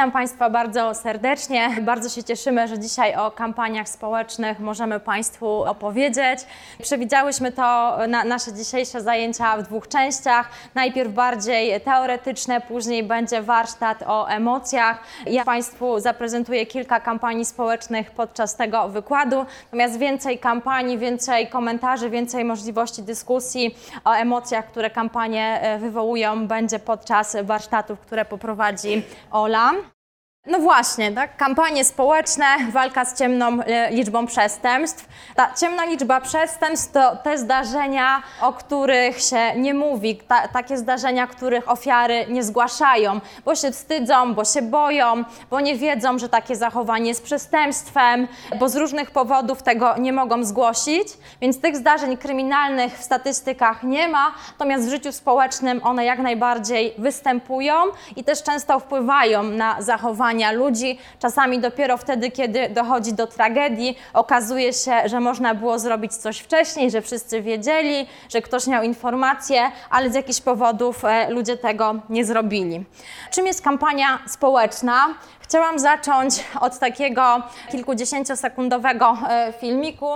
Witam Państwa bardzo serdecznie. Bardzo się cieszymy, że dzisiaj o kampaniach społecznych możemy Państwu opowiedzieć. Przewidziałyśmy to na nasze dzisiejsze zajęcia w dwóch częściach. Najpierw bardziej teoretyczne, później będzie warsztat o emocjach. Ja Państwu zaprezentuję kilka kampanii społecznych podczas tego wykładu. Natomiast więcej kampanii, więcej komentarzy, więcej możliwości dyskusji o emocjach, które kampanie e, wywołują, będzie podczas warsztatów, które poprowadzi Ola. No właśnie, tak? Kampanie społeczne, walka z ciemną e, liczbą przestępstw. Ta ciemna liczba przestępstw to te zdarzenia, o których się nie mówi, ta, takie zdarzenia, których ofiary nie zgłaszają, bo się wstydzą, bo się boją, bo nie wiedzą, że takie zachowanie jest przestępstwem, bo z różnych powodów tego nie mogą zgłosić. Więc tych zdarzeń kryminalnych w statystykach nie ma, natomiast w życiu społecznym one jak najbardziej występują i też często wpływają na zachowanie ludzi. Czasami dopiero wtedy, kiedy dochodzi do tragedii, okazuje się, że można było zrobić coś wcześniej, że wszyscy wiedzieli, że ktoś miał informacje, ale z jakichś powodów e, ludzie tego nie zrobili. Czym jest kampania społeczna? Chciałam zacząć od takiego kilkudziesięciosekundowego e, filmiku.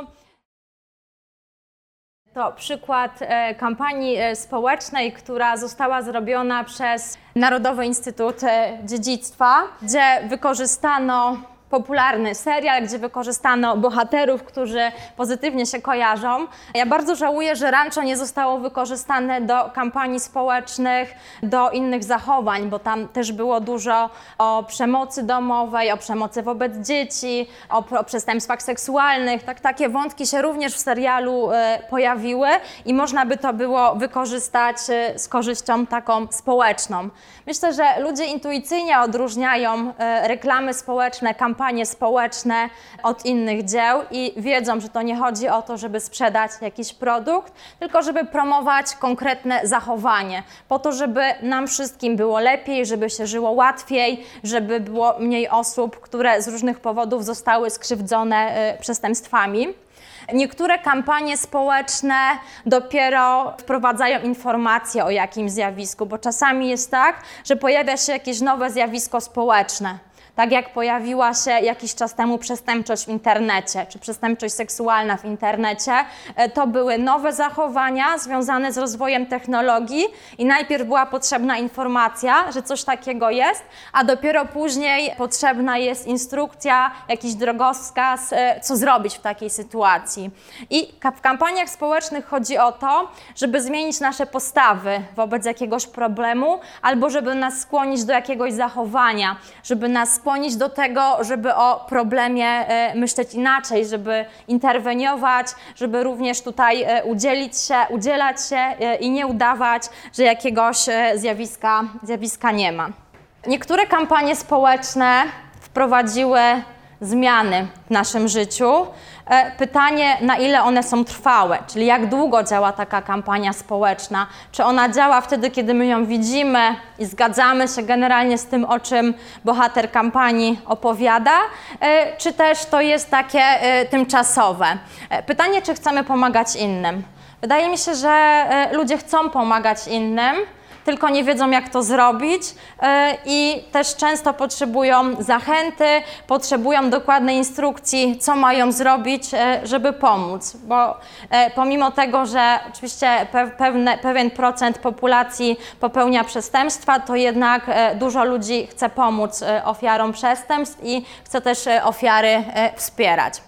To przykład e, kampanii e, społecznej, która została zrobiona przez Narodowy Instytut e, Dziedzictwa, gdzie wykorzystano popularny serial, gdzie wykorzystano bohaterów, którzy pozytywnie się kojarzą. Ja bardzo żałuję, że Rancho nie zostało wykorzystane do kampanii społecznych, do innych zachowań, bo tam też było dużo o przemocy domowej, o przemocy wobec dzieci, o, o przestępstwach seksualnych. Tak, takie wątki się również w serialu e, pojawiły i można by to było wykorzystać e, z korzyścią taką społeczną. Myślę, że ludzie intuicyjnie odróżniają e, reklamy społeczne, kampanie kampanie społeczne od innych dzieł i wiedzą, że to nie chodzi o to, żeby sprzedać jakiś produkt, tylko żeby promować konkretne zachowanie, po to, żeby nam wszystkim było lepiej, żeby się żyło łatwiej, żeby było mniej osób, które z różnych powodów zostały skrzywdzone y, przestępstwami. Niektóre kampanie społeczne dopiero wprowadzają informacje o jakimś zjawisku, bo czasami jest tak, że pojawia się jakieś nowe zjawisko społeczne. Tak jak pojawiła się jakiś czas temu przestępczość w internecie, czy przestępczość seksualna w internecie, e, to były nowe zachowania związane z rozwojem technologii i najpierw była potrzebna informacja, że coś takiego jest, a dopiero później potrzebna jest instrukcja, jakiś drogowskaz, e, co zrobić w takiej sytuacji. I w kampaniach społecznych chodzi o to, żeby zmienić nasze postawy wobec jakiegoś problemu, albo żeby nas skłonić do jakiegoś zachowania, żeby nas skłonić do tego, żeby o problemie e, myśleć inaczej, żeby interweniować, żeby również tutaj e, udzielić się, udzielać się e, i nie udawać, że jakiegoś zjawiska, zjawiska nie ma. Niektóre kampanie społeczne wprowadziły zmiany w naszym życiu. E, pytanie, na ile one są trwałe, czyli jak długo działa taka kampania społeczna? Czy ona działa wtedy, kiedy my ją widzimy i zgadzamy się generalnie z tym, o czym bohater kampanii opowiada, e, czy też to jest takie e, tymczasowe? Pytanie, czy chcemy pomagać innym? Wydaje mi się, że ludzie chcą pomagać innym tylko nie wiedzą, jak to zrobić e, i też często potrzebują zachęty, potrzebują dokładnej instrukcji, co mają zrobić, e, żeby pomóc. Bo e, pomimo tego, że oczywiście pewne, pewien procent populacji popełnia przestępstwa, to jednak dużo ludzi chce pomóc ofiarom przestępstw i chce też ofiary wspierać.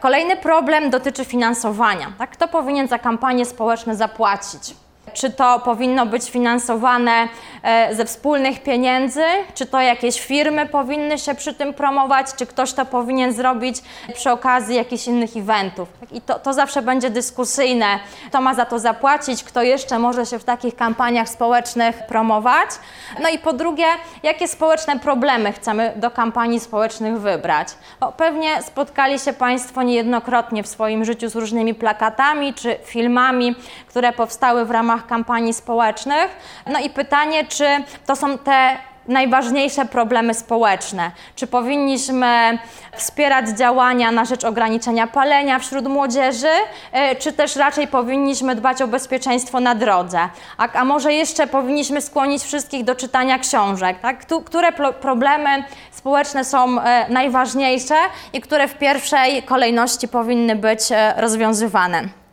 Kolejny problem dotyczy finansowania. Tak? Kto powinien za kampanie społeczne zapłacić? Czy to powinno być finansowane e, ze wspólnych pieniędzy, czy to jakieś firmy powinny się przy tym promować, czy ktoś to powinien zrobić przy okazji jakichś innych eventów. I to, to zawsze będzie dyskusyjne, kto ma za to zapłacić, kto jeszcze może się w takich kampaniach społecznych promować. No i po drugie, jakie społeczne problemy chcemy do kampanii społecznych wybrać. Bo pewnie spotkali się Państwo niejednokrotnie w swoim życiu z różnymi plakatami czy filmami, które powstały w ramach ramach kampanii społecznych. No i pytanie, czy to są te najważniejsze problemy społeczne. Czy powinniśmy wspierać działania na rzecz ograniczenia palenia wśród młodzieży, e, czy też raczej powinniśmy dbać o bezpieczeństwo na drodze? A, a może jeszcze powinniśmy skłonić wszystkich do czytania książek? Tak? Które problemy społeczne są e, najważniejsze i które w pierwszej kolejności powinny być e, rozwiązywane?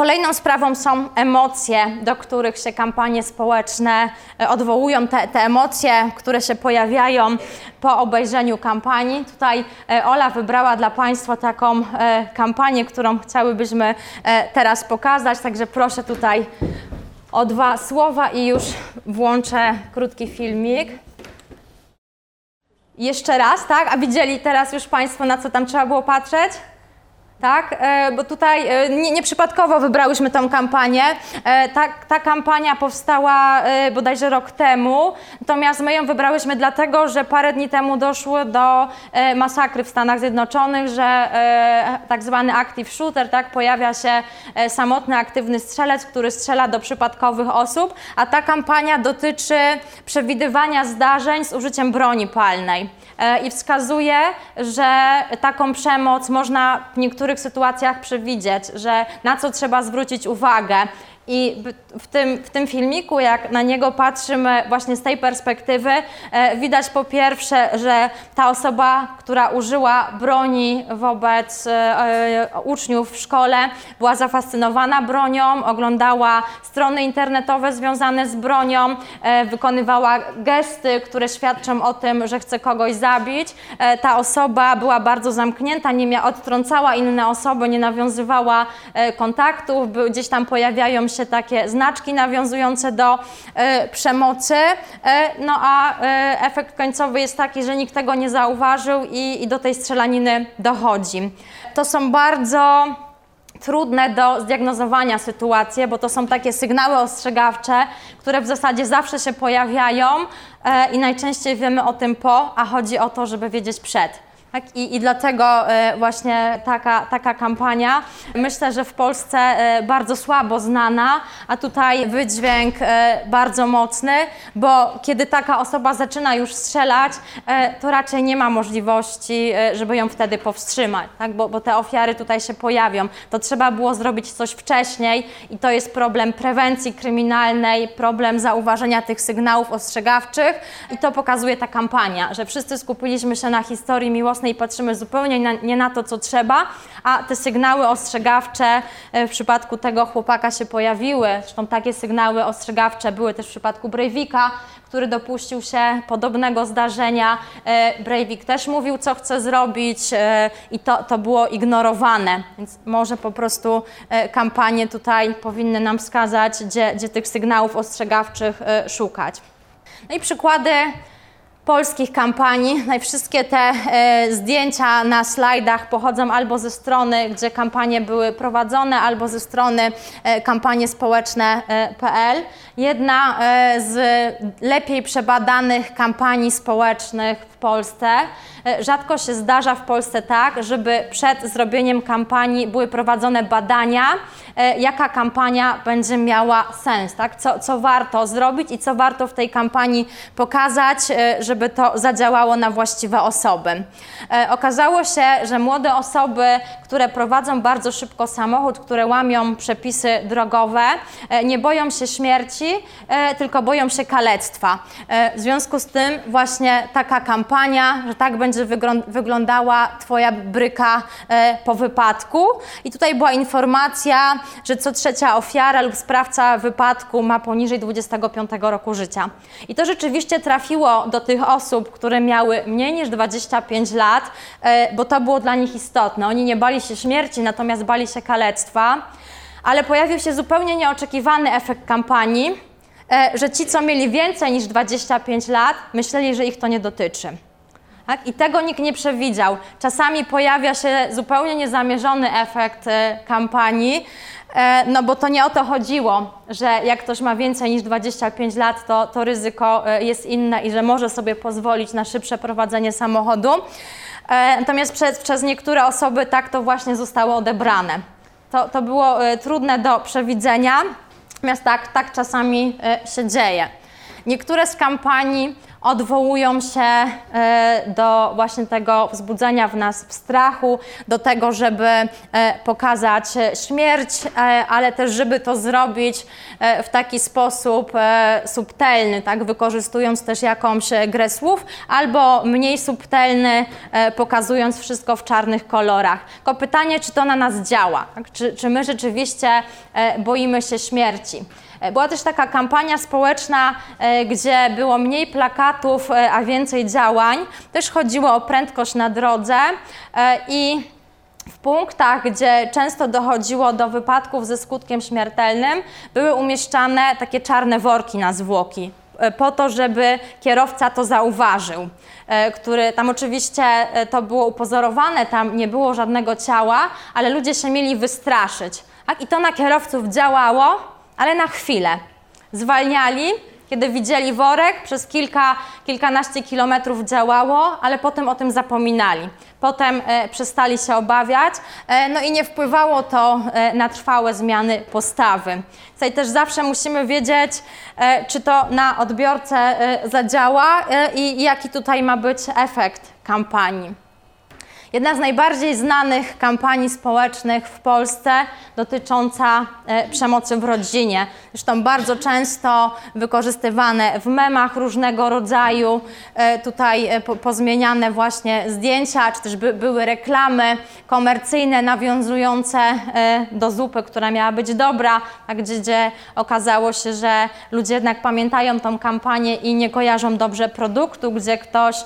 Kolejną sprawą są emocje, do których się kampanie społeczne e, odwołują, te, te, emocje, które się pojawiają po obejrzeniu kampanii. Tutaj e, Ola wybrała dla Państwa taką e, kampanię, którą chciałybyśmy teraz pokazać, także proszę tutaj o dwa słowa i już włączę krótki filmik. Jeszcze raz, tak? A widzieli teraz już Państwo, na co tam trzeba było patrzeć? Tak? E, bo tutaj e, nie, nieprzypadkowo wybrałyśmy tą kampanię. E, ta, ta kampania powstała bodajże rok temu, natomiast my ją wybrałyśmy dlatego, że parę dni temu doszło do masakry w Stanach Zjednoczonych, że tak zwany active shooter, tak? Pojawia się samotny, aktywny strzelec, który strzela do przypadkowych osób, a ta kampania dotyczy przewidywania zdarzeń z użyciem broni palnej. E, i wskazuje, że taką przemoc można w niektórych sytuacjach przewidzieć, że na co trzeba zwrócić uwagę. I w tym, w tym filmiku, jak na niego patrzymy właśnie z tej perspektywy, e, widać po pierwsze, że ta osoba, która użyła broni wobec e, e, uczniów w szkole, była zafascynowana bronią, oglądała strony internetowe związane z bronią, wykonywała gesty, które świadczą o tym, że chce kogoś zabić. Ta osoba była bardzo zamknięta, nie miała, odtrącała inne osoby, nie nawiązywała kontaktów, gdzieś tam pojawiają się takie znaczki nawiązujące do e, przemocy, e, no a e, efekt końcowy jest taki, że nikt tego nie zauważył i, i do tej strzelaniny dochodzi. To są bardzo trudne do zdiagnozowania sytuacje, bo to są takie sygnały ostrzegawcze, które w zasadzie zawsze się pojawiają i najczęściej wiemy o tym po, a chodzi o to, żeby wiedzieć przed. Tak? I, I dlatego e, właśnie taka, taka kampania, myślę, że w Polsce e, bardzo słabo znana, a tutaj wydźwięk e, bardzo mocny, bo kiedy taka osoba zaczyna już strzelać, to raczej nie ma możliwości, żeby ją wtedy powstrzymać, tak? bo, bo te ofiary tutaj się pojawią. To trzeba było zrobić coś wcześniej i to jest problem prewencji kryminalnej, problem zauważenia tych sygnałów ostrzegawczych i to pokazuje ta kampania, że wszyscy skupiliśmy się na historii miłosnej, i patrzymy zupełnie na, nie na to, co trzeba, a te sygnały ostrzegawcze e, w przypadku tego chłopaka się pojawiły. Zresztą takie sygnały ostrzegawcze były też w przypadku Breivika, który dopuścił się podobnego zdarzenia. E, Breivik też mówił, co chce zrobić e, i to, to było ignorowane. Więc może po prostu kampanie tutaj powinny nam wskazać, gdzie, gdzie tych sygnałów ostrzegawczych szukać. No i przykłady polskich kampanii. Wszystkie te e, zdjęcia na slajdach pochodzą albo ze strony, gdzie kampanie były prowadzone, albo ze strony e, kampaniespołeczne.pl. E, Jedna z lepiej przebadanych kampanii społecznych Polsce. E, rzadko się zdarza w Polsce tak, żeby przed zrobieniem kampanii były prowadzone badania, e, jaka kampania będzie miała sens, tak? co, co warto zrobić i co warto w tej kampanii pokazać, e, żeby to zadziałało na właściwe osoby. Okazało się, że młode osoby, które prowadzą bardzo szybko samochód, które łamią przepisy drogowe, nie boją się śmierci, tylko boją się kalectwa. W związku z tym właśnie taka kampania, że tak będzie wyglądała Twoja bryka e, po wypadku. I tutaj była informacja, że co trzecia ofiara lub sprawca wypadku ma poniżej 25 roku życia. I to rzeczywiście trafiło do tych osób, które miały mniej niż 25 lat, e, bo to było dla nich istotne. Oni nie bali się śmierci, natomiast bali się kalectwa. Ale pojawił się zupełnie nieoczekiwany efekt kampanii, że ci, co mieli więcej niż 25 lat, myśleli, że ich to nie dotyczy. Tak? I tego nikt nie przewidział. Czasami pojawia się zupełnie niezamierzony efekt e, kampanii, e, no bo to nie o to chodziło, że jak ktoś ma więcej niż 25 lat, to, to ryzyko e, jest inne i że może sobie pozwolić na szybsze prowadzenie samochodu. Natomiast przez, przez niektóre osoby tak to właśnie zostało odebrane. To, to było trudne do przewidzenia. Natomiast tak, tak czasami e, się dzieje. Niektóre z kampanii odwołują się e, do właśnie tego wzbudzenia w nas strachu, do tego, żeby e, pokazać śmierć, e, ale też, żeby to zrobić w taki sposób subtelny, tak, wykorzystując też jakąś grę słów, albo mniej subtelny, pokazując wszystko w czarnych kolorach. Tylko pytanie, czy to na nas działa, tak? czy, czy my rzeczywiście boimy się śmierci. E, była też taka kampania społeczna, e, gdzie było mniej plakatów, e, a więcej działań. Też chodziło o prędkość na drodze i w punktach, gdzie często dochodziło do wypadków ze skutkiem śmiertelnym, były umieszczane takie czarne worki na zwłoki, po to, żeby kierowca to zauważył. Który tam oczywiście to było upozorowane, tam nie było żadnego ciała, ale ludzie się mieli wystraszyć. I to na kierowców działało, ale na chwilę. Zwalniali, kiedy widzieli worek, przez kilka, kilkanaście kilometrów działało, ale potem o tym zapominali. Potem e, przestali się obawiać, e, no i nie wpływało to e, na trwałe zmiany postawy. Tutaj też zawsze musimy wiedzieć, e, czy to na odbiorcę e, zadziała e, i jaki tutaj ma być efekt kampanii. Jedna z najbardziej znanych kampanii społecznych w Polsce dotycząca e, przemocy w rodzinie. Zresztą bardzo często wykorzystywane w memach różnego rodzaju, e, tutaj e, pozmieniane właśnie zdjęcia, czy też by, były reklamy komercyjne nawiązujące do zupy, która miała być dobra, a gdzie, gdzie okazało się, że ludzie jednak pamiętają tą kampanię i nie kojarzą dobrze produktu, gdzie ktoś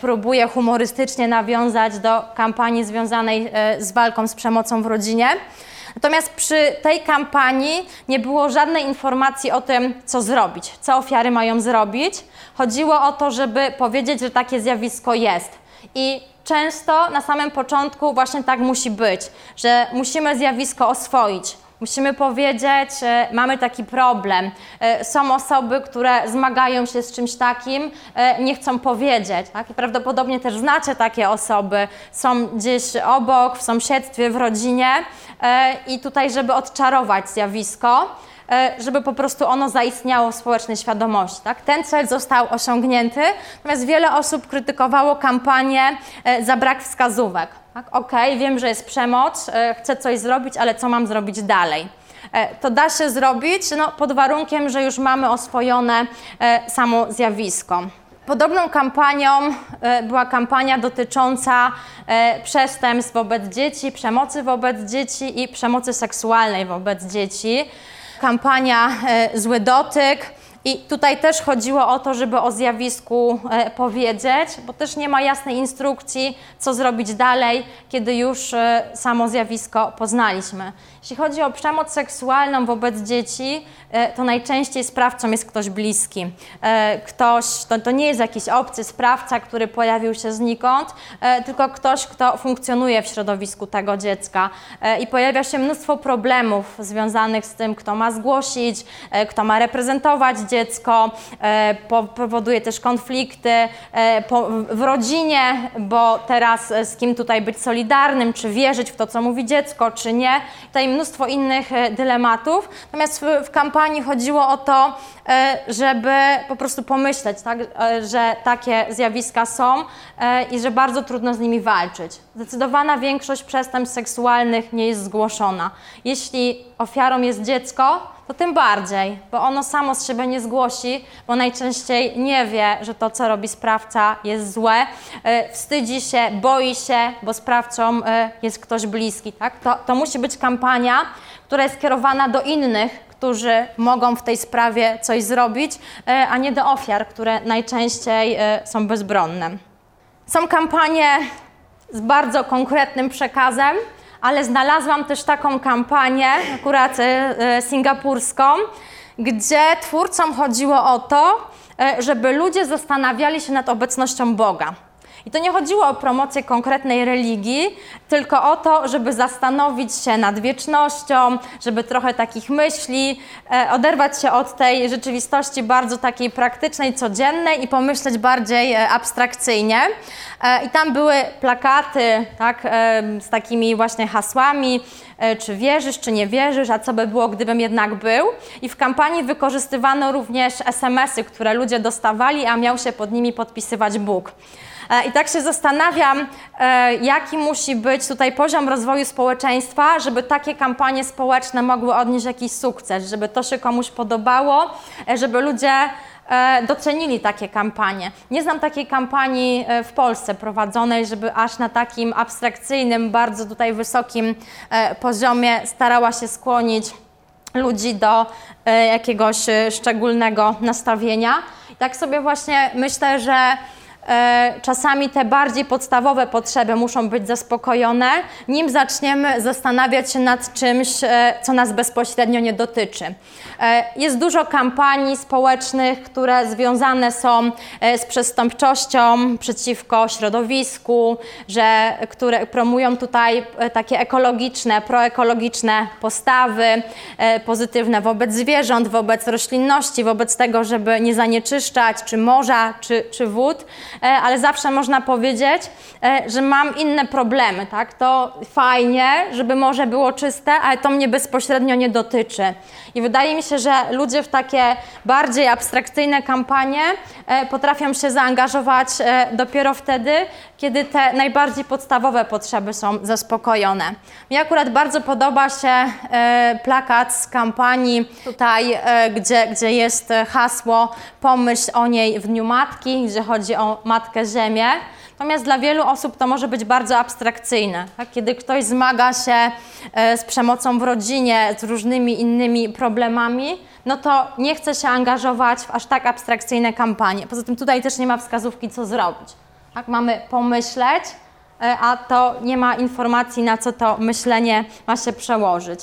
próbuje humorystycznie nawiązać do do kampanii związanej e, z walką z przemocą w rodzinie. Natomiast przy tej kampanii nie było żadnej informacji o tym, co zrobić, co ofiary mają zrobić. Chodziło o to, żeby powiedzieć, że takie zjawisko jest. I często na samym początku właśnie tak musi być, że musimy zjawisko oswoić. Musimy powiedzieć, e, mamy taki problem. E, są osoby, które zmagają się z czymś takim, e, nie chcą powiedzieć. Tak? I prawdopodobnie też znacie takie osoby. Są gdzieś obok, w sąsiedztwie, w rodzinie. I tutaj, żeby odczarować zjawisko, żeby po prostu ono zaistniało w społecznej świadomości. Tak? Ten cel został osiągnięty, natomiast wiele osób krytykowało kampanię za brak wskazówek. Tak? Ok, wiem, że jest przemoc, e, chcę coś zrobić, ale co mam zrobić dalej? E, to da się zrobić no, pod warunkiem, że już mamy oswojone e, samo zjawisko. Podobną kampanią była kampania dotycząca przestępstw wobec dzieci, przemocy wobec dzieci i przemocy seksualnej wobec dzieci. Kampania Zły Dotyk i tutaj też chodziło o to, żeby o zjawisku e, powiedzieć, bo też nie ma jasnej instrukcji, co zrobić dalej, kiedy już e, samo zjawisko poznaliśmy. Jeśli chodzi o przemoc seksualną wobec dzieci, e, to najczęściej sprawcą jest ktoś bliski. Ktoś, to, to nie jest jakiś obcy sprawca, który pojawił się znikąd, tylko ktoś, kto funkcjonuje w środowisku tego dziecka. I pojawia się mnóstwo problemów związanych z tym, kto ma zgłosić, kto ma reprezentować dziecko, e, powoduje też konflikty e, w rodzinie, bo teraz e, z kim tutaj być solidarnym, czy wierzyć w to, co mówi dziecko, czy nie. Tutaj mnóstwo innych dylematów. Natomiast w, kampanii chodziło o to, żeby po prostu pomyśleć, tak, że takie zjawiska są i że bardzo trudno z nimi walczyć. Zdecydowana większość przestępstw seksualnych nie jest zgłoszona. Jeśli ofiarą jest dziecko, to tym bardziej, bo ono samo z siebie nie zgłosi, bo najczęściej nie wie, że to, co robi sprawca, jest złe, e, wstydzi się, boi się, bo sprawcą e, jest ktoś bliski. Tak? To, to musi być kampania, która jest skierowana do innych, którzy mogą w tej sprawie coś zrobić, e, a nie do ofiar, które najczęściej są bezbronne. Są kampanie z bardzo konkretnym przekazem, ale znalazłam też taką kampanię, akurat e, e, singapurską, gdzie twórcom chodziło o to, e, żeby ludzie zastanawiali się nad obecnością Boga. I to nie chodziło o promocję konkretnej religii, tylko o to, żeby zastanowić się nad wiecznością, żeby trochę takich myśli, e, oderwać się od tej rzeczywistości bardzo takiej praktycznej, codziennej i pomyśleć bardziej e, abstrakcyjnie. E, I tam były plakaty tak, e, z takimi właśnie hasłami, e, czy wierzysz, czy nie wierzysz, a co by było, gdybym jednak był. I w kampanii wykorzystywano również SMS-y, które ludzie dostawali, a miał się pod nimi podpisywać Bóg. E, I tak się zastanawiam, e, jaki musi być tutaj poziom rozwoju społeczeństwa, żeby takie kampanie społeczne mogły odnieść jakiś sukces, żeby to się komuś podobało, e, żeby ludzie docenili takie kampanie. Nie znam takiej kampanii w Polsce prowadzonej, żeby aż na takim abstrakcyjnym, bardzo tutaj wysokim poziomie starała się skłonić ludzi do jakiegoś szczególnego nastawienia. Tak sobie właśnie myślę, że czasami te bardziej podstawowe potrzeby muszą być zaspokojone, nim zaczniemy zastanawiać się nad czymś, e, co nas bezpośrednio nie dotyczy. E, jest dużo kampanii społecznych, które związane są z przestępczością przeciwko środowisku, że, które promują tutaj takie ekologiczne, proekologiczne postawy, pozytywne wobec zwierząt, wobec roślinności, wobec tego, żeby nie zanieczyszczać czy morza, czy, czy wód. E, ale zawsze można powiedzieć, e, że mam inne problemy, tak? To fajnie, żeby morze było czyste, ale to mnie bezpośrednio nie dotyczy. I wydaje mi się, że ludzie w takie bardziej abstrakcyjne kampanie e, potrafią się zaangażować dopiero wtedy, kiedy te najbardziej podstawowe potrzeby są zaspokojone. Mi akurat bardzo podoba się plakat z kampanii tutaj, gdzie, gdzie jest hasło Pomyśl o niej w Dniu Matki, gdzie chodzi o Matkę Ziemię. Natomiast dla wielu osób to może być bardzo abstrakcyjne. Tak? Kiedy ktoś zmaga się e, z przemocą w rodzinie, z różnymi innymi problemami, no to nie chce się angażować w aż tak abstrakcyjne kampanie. Poza tym tutaj też nie ma wskazówki, co zrobić. Tak? Mamy pomyśleć, e, a to nie ma informacji, na co to myślenie ma się przełożyć.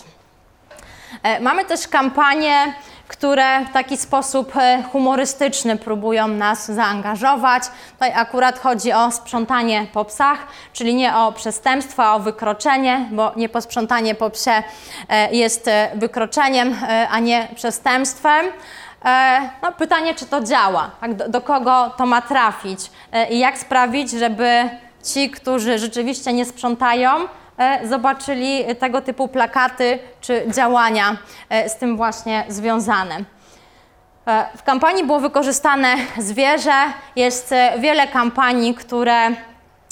E, mamy też kampanię które w taki sposób e, humorystyczny próbują nas zaangażować. Tutaj akurat chodzi o sprzątanie po psach, czyli nie o przestępstwo, a o wykroczenie, bo nieposprzątanie po psie e, jest e, wykroczeniem, a nie przestępstwem. No, pytanie, czy to działa, tak? do, do kogo to ma trafić i jak sprawić, żeby ci, którzy rzeczywiście nie sprzątają, zobaczyli tego typu plakaty czy działania e, z tym właśnie związane. E, w kampanii było wykorzystane zwierzę. Jest wiele kampanii, które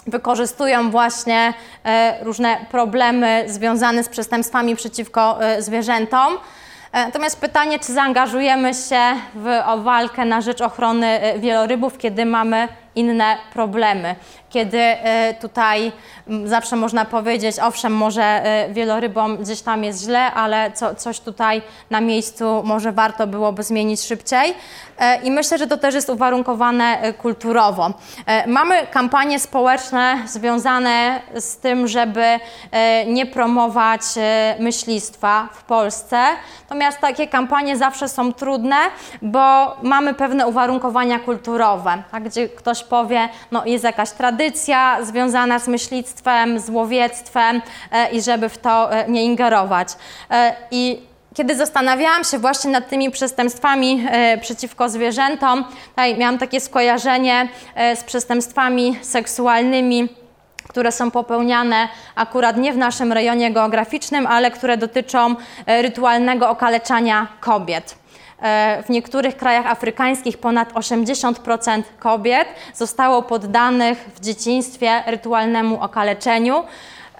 wykorzystują właśnie różne problemy związane z przestępstwami przeciwko zwierzętom. Natomiast pytanie, czy zaangażujemy się w walkę na rzecz ochrony wielorybów, kiedy mamy inne problemy. Kiedy e, tutaj zawsze można powiedzieć, owszem, może e, wielorybom gdzieś tam jest źle, ale co, coś tutaj na miejscu może warto byłoby zmienić szybciej. E, I myślę, że to też jest uwarunkowane kulturowo. Mamy kampanie społeczne związane z tym, żeby nie promować myślistwa w Polsce. Natomiast takie kampanie zawsze są trudne, bo mamy pewne uwarunkowania kulturowe, tak, gdzie ktoś powie, no jest jakaś tradycja związana z myślictwem, z łowiectwem e, i żeby w to e, nie ingerować. E, I kiedy zastanawiałam się właśnie nad tymi przestępstwami przeciwko zwierzętom, miałam takie skojarzenie z przestępstwami seksualnymi które są popełniane akurat nie w naszym rejonie geograficznym, ale które dotyczą rytualnego okaleczania kobiet. E, w niektórych krajach afrykańskich ponad 80% kobiet zostało poddanych w dzieciństwie rytualnemu okaleczeniu.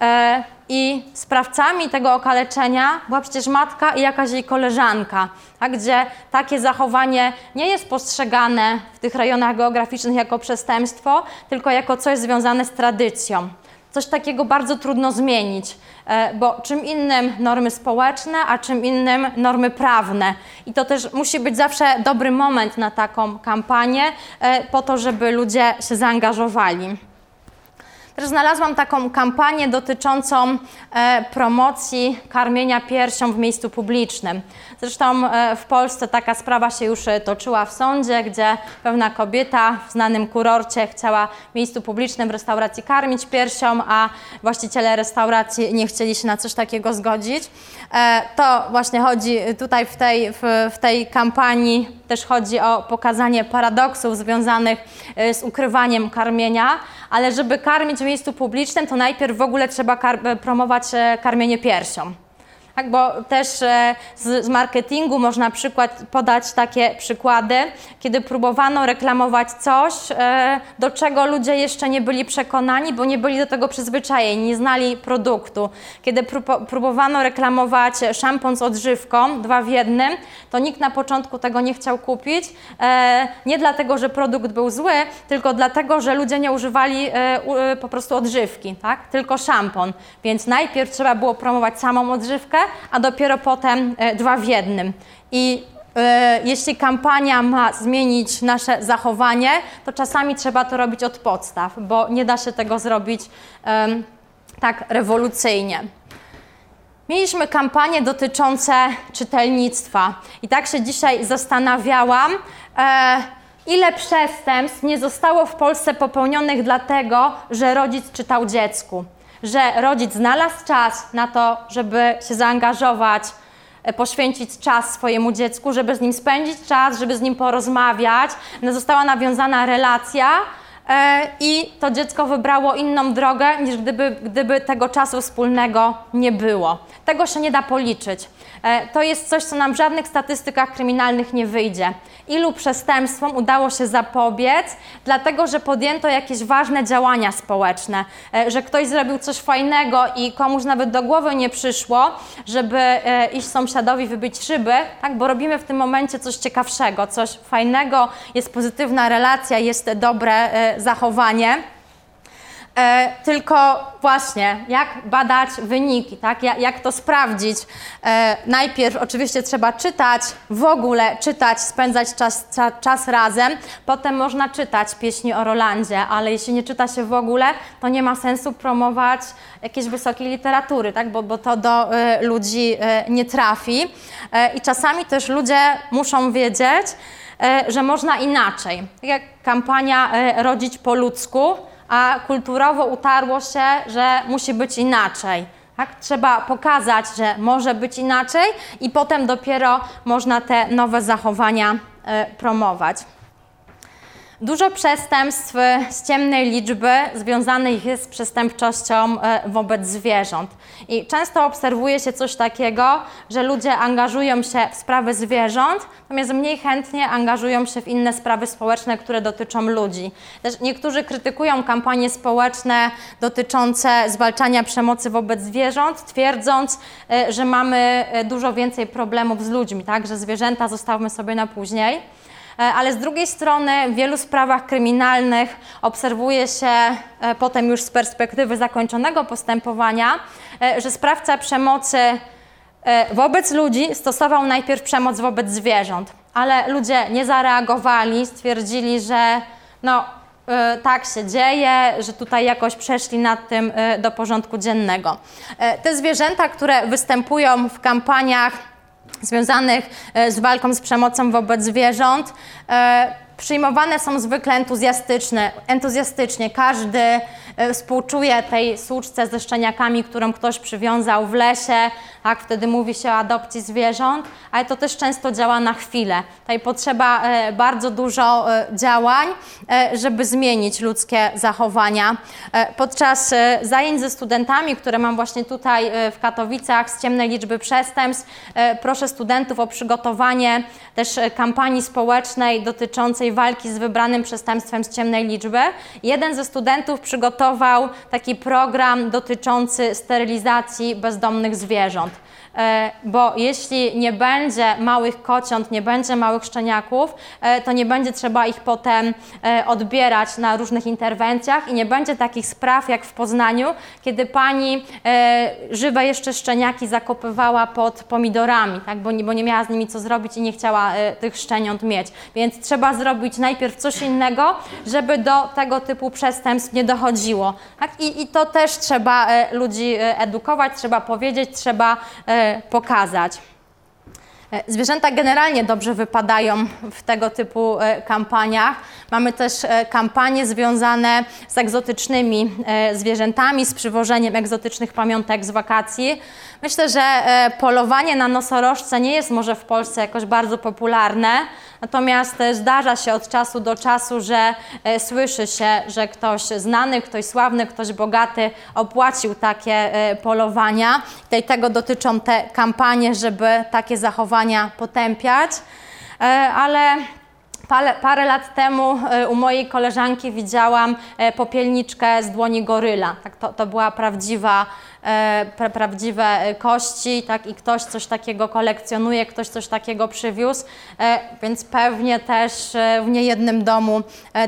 E, I sprawcami tego okaleczenia była przecież matka i jakaś jej koleżanka, tak, gdzie takie zachowanie nie jest postrzegane w tych rejonach geograficznych jako przestępstwo, tylko jako coś związane z tradycją. Coś takiego bardzo trudno zmienić. E, bo czym innym normy społeczne, a czym innym normy prawne. I to też musi być zawsze dobry moment na taką kampanię, e, po to, żeby ludzie się zaangażowali. Też znalazłam taką kampanię dotyczącą e, promocji karmienia piersią w miejscu publicznym. Zresztą e, w Polsce taka sprawa się już e, toczyła w sądzie, gdzie pewna kobieta w znanym kurorcie chciała w miejscu publicznym w restauracji karmić piersią, a właściciele restauracji nie chcieli się na coś takiego zgodzić. E, to właśnie chodzi tutaj w tej, w, w tej kampanii, też chodzi o pokazanie paradoksów związanych z ukrywaniem karmienia, ale żeby karmić w miejscu publicznym, to najpierw w ogóle trzeba kar- promować karmienie piersią. Tak, bo też e, z, z marketingu można przykład, podać takie przykłady, kiedy próbowano reklamować coś, e, do czego ludzie jeszcze nie byli przekonani, bo nie byli do tego przyzwyczajeni, nie znali produktu. Kiedy pró- próbowano reklamować szampon z odżywką, dwa w jednym, to nikt na początku tego nie chciał kupić. E, nie dlatego, że produkt był zły, tylko dlatego, że ludzie nie używali po prostu odżywki, tak? tylko szampon. Więc najpierw trzeba było promować samą odżywkę, a dopiero potem e, dwa w jednym. I e, jeśli kampania ma zmienić nasze zachowanie, to czasami trzeba to robić od podstaw, bo nie da się tego zrobić tak rewolucyjnie. Mieliśmy kampanie dotyczące czytelnictwa i tak się dzisiaj zastanawiałam, e, ile przestępstw nie zostało w Polsce popełnionych dlatego, że rodzic czytał dziecku, że rodzic znalazł czas na to, żeby się zaangażować, e, poświęcić czas swojemu dziecku, żeby z nim spędzić czas, żeby z nim porozmawiać. No, Została nawiązana relacja e, i to dziecko wybrało inną drogę, niż gdyby, gdyby tego czasu wspólnego nie było. Tego się nie da policzyć. E, To jest coś, co nam w żadnych statystykach kryminalnych nie wyjdzie. Ilu przestępstwom udało się zapobiec, dlatego że podjęto jakieś ważne działania społeczne, e, że ktoś zrobił coś fajnego i komuś nawet do głowy nie przyszło, żeby e, iść sąsiadowi wybić szyby, tak? bo robimy w tym momencie coś ciekawszego, coś fajnego, jest pozytywna relacja, jest dobre zachowanie. E, tylko właśnie, jak badać wyniki, tak? jak, jak to sprawdzić? E, najpierw oczywiście trzeba czytać, w ogóle czytać, spędzać czas, cza, czas razem, potem można czytać pieśni o Rolandzie, ale jeśli nie czyta się w ogóle, to nie ma sensu promować jakiejś wysokiej literatury, tak? bo, bo to do e, ludzi e, nie trafi. E, I czasami też ludzie muszą wiedzieć, e, że można inaczej. Tak jak kampania Rodzić po ludzku, a kulturowo utarło się, że musi być inaczej. Tak? Trzeba pokazać, że może być inaczej i potem dopiero można te nowe zachowania e, promować. Dużo przestępstw z ciemnej liczby związanych jest z przestępczością e, wobec zwierząt. I często obserwuje się coś takiego, że ludzie angażują się w sprawy zwierząt, natomiast mniej chętnie angażują się w inne sprawy społeczne, które dotyczą ludzi. Też niektórzy krytykują kampanie społeczne dotyczące zwalczania przemocy wobec zwierząt, twierdząc, e, że mamy e, dużo więcej problemów z ludźmi, tak? że zwierzęta zostawmy sobie na później. E, ale z drugiej strony w wielu sprawach kryminalnych obserwuje się e, potem już z perspektywy zakończonego postępowania, e, że sprawca przemocy wobec ludzi stosował najpierw przemoc wobec zwierząt, ale ludzie nie zareagowali, stwierdzili, że no, tak się dzieje, że tutaj jakoś przeszli nad tym do porządku dziennego. Te zwierzęta, które występują w kampaniach związanych e, z walką z przemocą wobec zwierząt. E, przyjmowane są zwykle entuzjastycznie. entuzjastycznie. Każdy e, współczuje tej słuczce ze szczeniakami, którą ktoś przywiązał w lesie, tak, wtedy mówi się o adopcji zwierząt, ale to też często działa na chwilę. Tutaj potrzeba e, bardzo dużo e, działań, żeby zmienić ludzkie zachowania. Podczas zajęć ze studentami, które mam właśnie tutaj w Katowicach z ciemnej liczby przestępstw, proszę studentów o przygotowanie też kampanii społecznej dotyczącej walki z wybranym przestępstwem z ciemnej liczby. Jeden ze studentów przygotował taki program dotyczący sterylizacji bezdomnych zwierząt. E, bo jeśli nie będzie małych kociąt, nie będzie małych szczeniaków, e, to nie będzie trzeba ich potem e, odbierać na różnych interwencjach i nie będzie takich spraw jak w Poznaniu, kiedy pani żywe jeszcze szczeniaki zakopywała pod pomidorami, tak, bo, nie, bo nie miała z nimi co zrobić i nie chciała tych szczeniąt mieć. Więc trzeba zrobić najpierw coś innego, żeby do tego typu przestępstw nie dochodziło. Tak? I, I to też trzeba ludzi edukować, trzeba powiedzieć, trzeba pokazać. E, Zwierzęta generalnie dobrze wypadają w tego typu e, kampaniach. Mamy też e, kampanie związane z egzotycznymi zwierzętami, z przywożeniem egzotycznych pamiątek z wakacji. Myślę, że polowanie na nosorożce nie jest może w Polsce jakoś bardzo popularne, natomiast e, zdarza się od czasu do czasu, że e, słyszy się, że ktoś znany, ktoś sławny, ktoś bogaty opłacił takie e, polowania. Tutaj tego dotyczą te kampanie, żeby takie zachowania potępiać, ale Parę, parę lat temu e, u mojej koleżanki widziałam e, popielniczkę z dłoni goryla. Tak, to, to była prawdziwa, e, pra, prawdziwe kości tak, i ktoś coś takiego kolekcjonuje, ktoś coś takiego przywiózł, więc pewnie też w niejednym domu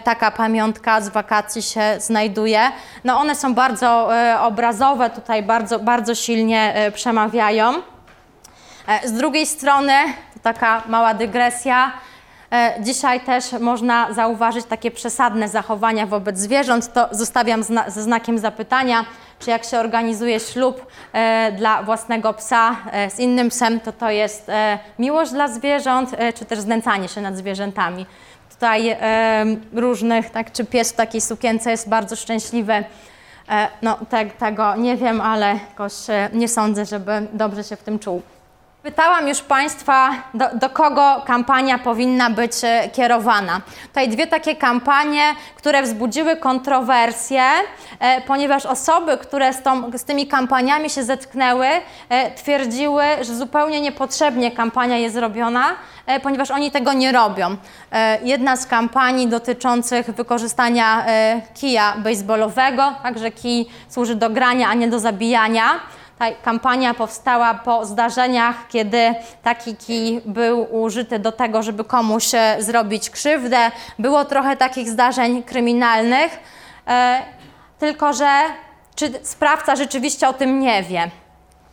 taka pamiątka z wakacji się znajduje. No one są bardzo obrazowe, tutaj bardzo, bardzo silnie przemawiają. Z drugiej strony, to taka mała dygresja, dzisiaj też można zauważyć takie przesadne zachowania wobec zwierząt. To zostawiam zna ze znakiem zapytania, czy jak się organizuje ślub e, dla własnego psa e, z innym psem, to to jest e, miłość dla zwierząt, e, czy też znęcanie się nad zwierzętami. Tutaj e, różnych, tak, czy pies w takiej sukience jest bardzo szczęśliwy. E, no, te, tego nie wiem, ale jakoś e, nie sądzę, żeby dobrze się w tym czuł. Pytałam już Państwa, do, do, kogo kampania powinna być e, kierowana. Tutaj dwie takie kampanie, które wzbudziły kontrowersje, e, ponieważ osoby, które z, tą, z, tymi kampaniami się zetknęły, e, twierdziły, że zupełnie niepotrzebnie kampania jest robiona, e, ponieważ oni tego nie robią. E, jedna z kampanii dotyczących wykorzystania e, kija baseballowego, także kij służy do grania, a nie do zabijania. Ta kampania powstała po zdarzeniach, kiedy taki kij był użyty do tego, żeby komuś e, zrobić krzywdę. Było trochę takich zdarzeń kryminalnych, e, tylko że czy sprawca rzeczywiście o tym nie wie?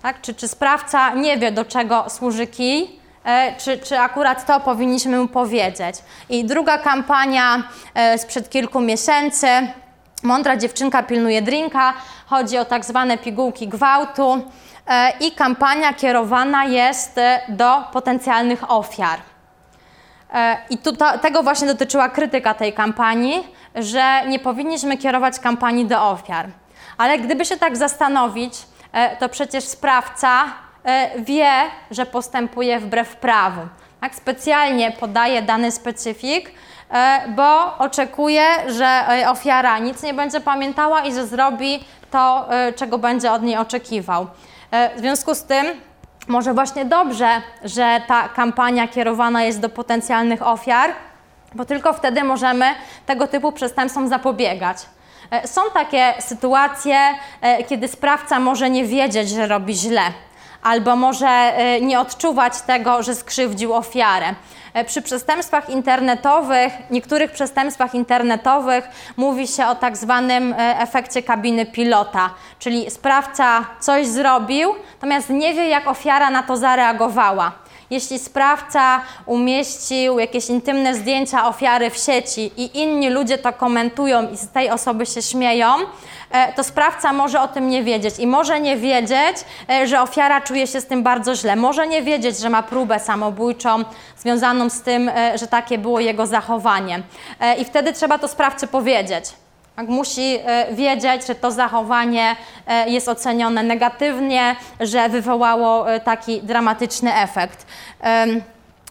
Tak? Czy, czy sprawca nie wie, do czego służy kij? E, czy, czy akurat to powinniśmy mu powiedzieć? I druga kampania sprzed kilku miesięcy. Mądra dziewczynka pilnuje drinka. Chodzi o tak zwane pigułki gwałtu e, i kampania kierowana jest e, do potencjalnych ofiar. E, I tu, to, tego właśnie dotyczyła krytyka tej kampanii, że nie powinniśmy kierować kampanii do ofiar. Ale gdyby się tak zastanowić, to przecież sprawca wie, że postępuje wbrew prawu. Tak? Specjalnie podaje dany specyfik, bo oczekuje, że e, ofiara nic nie będzie pamiętała i że zrobi to, e, czego będzie od niej oczekiwał. E, W związku z tym może właśnie dobrze, że ta kampania kierowana jest do potencjalnych ofiar, bo tylko wtedy możemy tego typu przestępstwom zapobiegać. E, Są takie sytuacje, e, kiedy sprawca może nie wiedzieć, że robi źle, albo może e, nie odczuwać tego, że skrzywdził ofiarę. E, Przy przestępstwach internetowych, niektórych przestępstwach internetowych mówi się o tak zwanym e, efekcie kabiny pilota, czyli sprawca coś zrobił, natomiast nie wie, jak ofiara na to zareagowała. Jeśli sprawca umieścił jakieś intymne zdjęcia ofiary w sieci i inni ludzie to komentują i z tej osoby się śmieją, e, to sprawca może o tym nie wiedzieć i może nie wiedzieć, e, że ofiara czuje się z tym bardzo źle. Może nie wiedzieć, że ma próbę samobójczą związaną z tym, e, że takie było jego zachowanie. I wtedy trzeba to sprawcy powiedzieć. Tak, musi e, wiedzieć, że to zachowanie e, jest ocenione negatywnie, że wywołało e, taki dramatyczny efekt.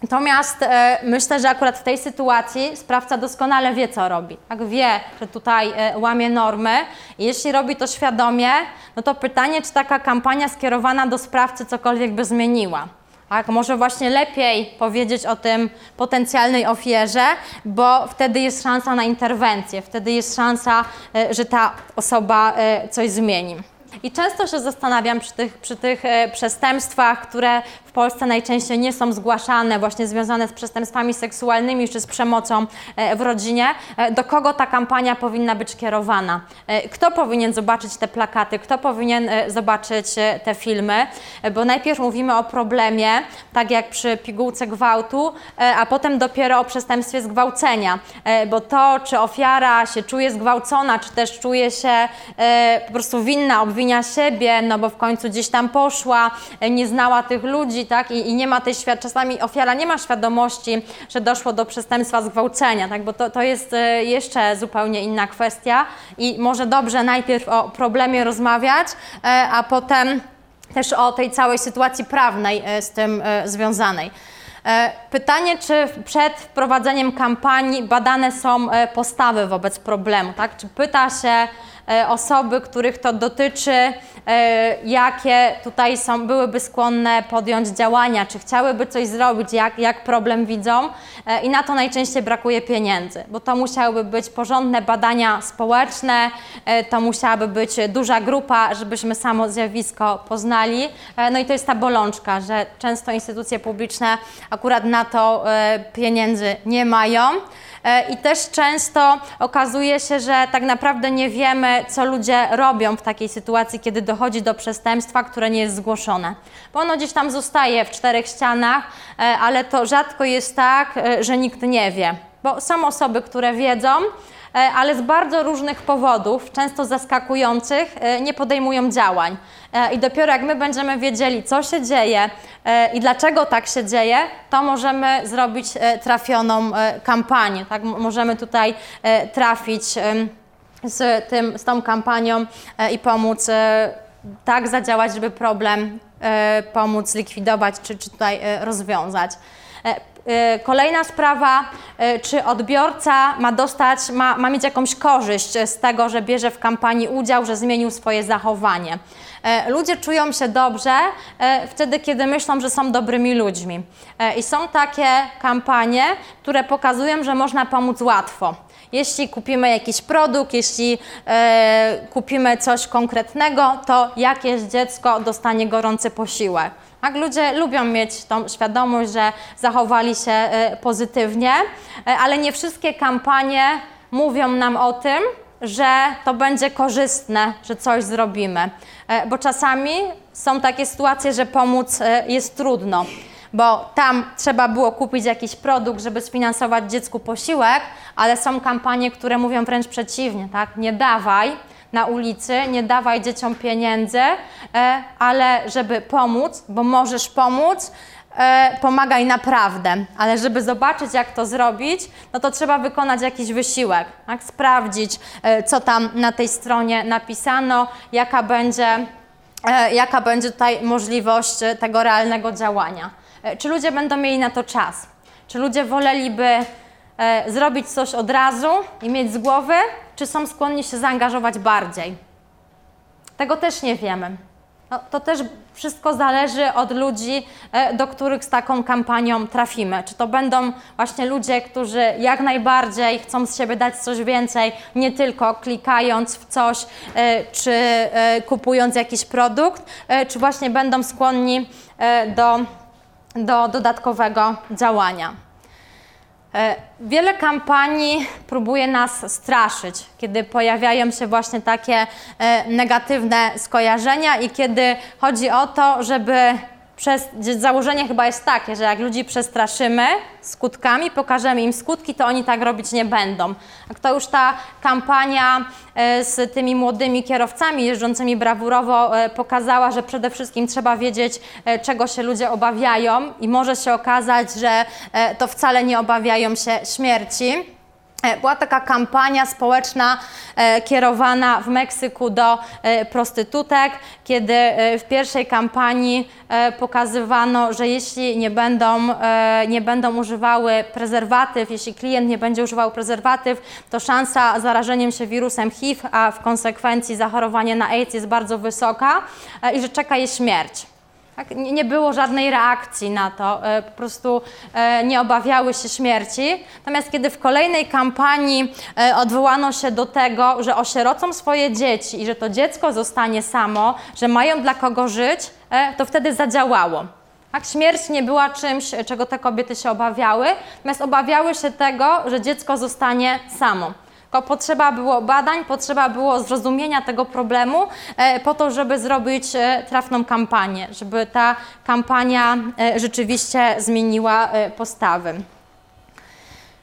Natomiast myślę, że akurat w tej sytuacji sprawca doskonale wie, co robi. Tak wie, że tutaj łamie normy. I jeśli robi to świadomie, no to pytanie, czy taka kampania skierowana do sprawcy cokolwiek by zmieniła. Tak, może właśnie lepiej powiedzieć o tym potencjalnej ofierze, bo wtedy jest szansa na interwencję, wtedy jest szansa, e, że ta osoba e, coś zmieni. I często się zastanawiam przy tych, przy tych e, przestępstwach, które Polsce najczęściej nie są zgłaszane, właśnie związane z przestępstwami seksualnymi czy z przemocą e, w rodzinie, e, do kogo ta kampania powinna być kierowana. E, Kto powinien zobaczyć te plakaty, kto powinien zobaczyć te filmy, bo najpierw mówimy o problemie, tak jak przy pigułce gwałtu, a potem dopiero o przestępstwie zgwałcenia, bo to, czy ofiara się czuje zgwałcona, czy też czuje się po prostu winna, obwinia siebie, no bo w końcu gdzieś tam poszła, nie znała tych ludzi, tak, i, i nie ma tej świad czasami ofiara nie ma świadomości, że doszło do przestępstwa zgwałcenia, tak, bo to, to jest e, jeszcze zupełnie inna kwestia i może dobrze najpierw o problemie rozmawiać, e, a potem też o tej całej sytuacji prawnej e, z tym związanej. Pytanie, czy przed wprowadzeniem kampanii badane są postawy wobec problemu, tak? Czy pyta się osoby, których to dotyczy, e, jakie tutaj są, byłyby skłonne podjąć działania, czy chciałyby coś zrobić, jak, jak problem widzą E, i na to najczęściej brakuje pieniędzy, bo to musiałyby być porządne badania społeczne, e, to musiałaby być duża grupa, żebyśmy samo zjawisko poznali. E, No i to jest ta bolączka, że często instytucje publiczne akurat na to e, pieniędzy nie mają. E, I też często okazuje się, że tak naprawdę nie wiemy, co ludzie robią w takiej sytuacji, kiedy dochodzi do przestępstwa, które nie jest zgłoszone. Bo ono gdzieś tam zostaje w czterech ścianach, e, ale to rzadko jest tak, e, że nikt nie wie. Bo są osoby, które wiedzą, ale z bardzo różnych powodów, często zaskakujących, e, nie podejmują działań. E, I dopiero jak my będziemy wiedzieli, co się dzieje e, i dlaczego tak się dzieje, to możemy zrobić e, trafioną e, kampanię. Tak? Możemy tutaj e, trafić z, tym, z tą kampanią e, i pomóc e, tak zadziałać, żeby problem e, pomóc likwidować czy, czy tutaj e, rozwiązać. E, Kolejna sprawa, e, czy odbiorca ma dostać, ma, ma mieć jakąś korzyść z tego, że bierze w kampanii udział, że zmienił swoje zachowanie. E, Ludzie czują się dobrze wtedy, kiedy myślą, że są dobrymi ludźmi. I są takie kampanie, które pokazują, że można pomóc łatwo. Jeśli kupimy jakiś produkt, jeśli kupimy coś konkretnego, to jakieś dziecko dostanie gorący posiłek. Tak, ludzie lubią mieć tą świadomość, że zachowali się e, pozytywnie, e, ale nie wszystkie kampanie mówią nam o tym, że to będzie korzystne, że coś zrobimy. E, Bo czasami są takie sytuacje, że pomóc jest trudno bo tam trzeba było kupić jakiś produkt, żeby sfinansować dziecku posiłek, ale są kampanie, które mówią wręcz przeciwnie, tak? Nie dawaj na ulicy, nie dawaj dzieciom pieniędzy, e, ale żeby pomóc, bo możesz pomóc, e, pomagaj naprawdę, ale żeby zobaczyć, jak to zrobić, no to trzeba wykonać jakiś wysiłek, tak? sprawdzić, e, co tam na tej stronie napisano, jaka będzie, jaka będzie tutaj możliwość tego realnego działania. Czy ludzie będą mieli na to czas? Czy ludzie woleliby zrobić coś od razu i mieć z głowy, czy są skłonni się zaangażować bardziej? Tego też nie wiemy. No, to też wszystko zależy od ludzi, e, do których z taką kampanią trafimy. Czy to będą właśnie ludzie, którzy jak najbardziej chcą z siebie dać coś więcej, nie tylko klikając w coś, e, czy e, kupując jakiś produkt, e, czy właśnie będą skłonni e, do, do dodatkowego działania. E, Wiele kampanii próbuje nas straszyć, kiedy pojawiają się właśnie takie e, negatywne skojarzenia i kiedy chodzi o to, żeby przez, założenie chyba jest takie, że jak ludzi przestraszymy skutkami, pokażemy im skutki, to oni tak robić nie będą. Jak to już ta kampania e, z tymi młodymi kierowcami jeżdżącymi brawurowo e, pokazała, że przede wszystkim trzeba wiedzieć, e, czego się ludzie obawiają i może się okazać, że to wcale nie obawiają się śmierci. E, Była taka kampania społeczna e, kierowana w Meksyku do e, prostytutek, kiedy w pierwszej kampanii pokazywano, że jeśli nie będą, nie będą używały prezerwatyw, jeśli klient nie będzie używał prezerwatyw, to szansa zarażeniem się wirusem HIV, a w konsekwencji zachorowanie na AIDS jest bardzo wysoka i że czeka je śmierć. Tak? Nie było żadnej reakcji na to, e, po prostu e, nie obawiały się śmierci. Natomiast kiedy w kolejnej kampanii e, odwołano się do tego, że osierocą swoje dzieci i że to dziecko zostanie samo, że mają dla kogo żyć, to wtedy zadziałało. Tak? Śmierć nie była czymś, czego te kobiety się obawiały, natomiast obawiały się tego, że dziecko zostanie samo. Tylko potrzeba było badań, potrzeba było zrozumienia tego problemu e, po to, żeby zrobić e, trafną kampanię, żeby ta kampania e, rzeczywiście zmieniła postawy.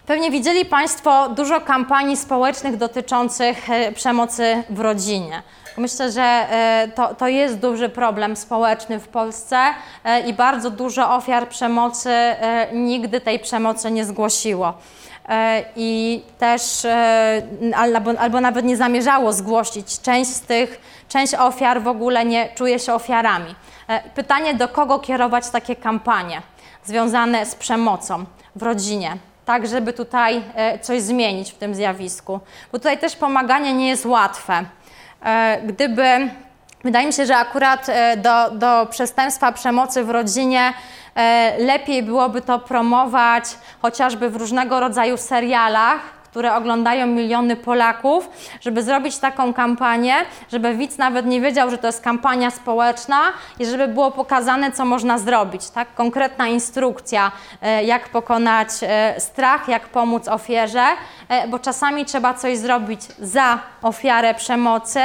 Pewnie widzieli Państwo dużo kampanii społecznych dotyczących przemocy w rodzinie. Myślę, że to, to jest duży problem społeczny w Polsce i bardzo dużo ofiar przemocy nigdy tej przemocy nie zgłosiło. E, I też e, albo, albo nawet nie zamierzało zgłosić. Część z tych, część ofiar w ogóle nie czuje się ofiarami. E, Pytanie, do kogo kierować takie kampanie związane z przemocą w rodzinie? tak, żeby tutaj coś zmienić w tym zjawisku. Bo tutaj też pomaganie nie jest łatwe. Gdyby, wydaje mi się, że akurat do, do przestępstwa przemocy w rodzinie lepiej byłoby to promować chociażby w różnego rodzaju serialach, które oglądają miliony Polaków, żeby zrobić taką kampanię, żeby widz nawet nie wiedział, że to jest kampania społeczna i żeby było pokazane, co można zrobić. Tak? Konkretna instrukcja, e, jak pokonać e, strach, jak pomóc ofierze, e, bo czasami trzeba coś zrobić za ofiarę przemocy.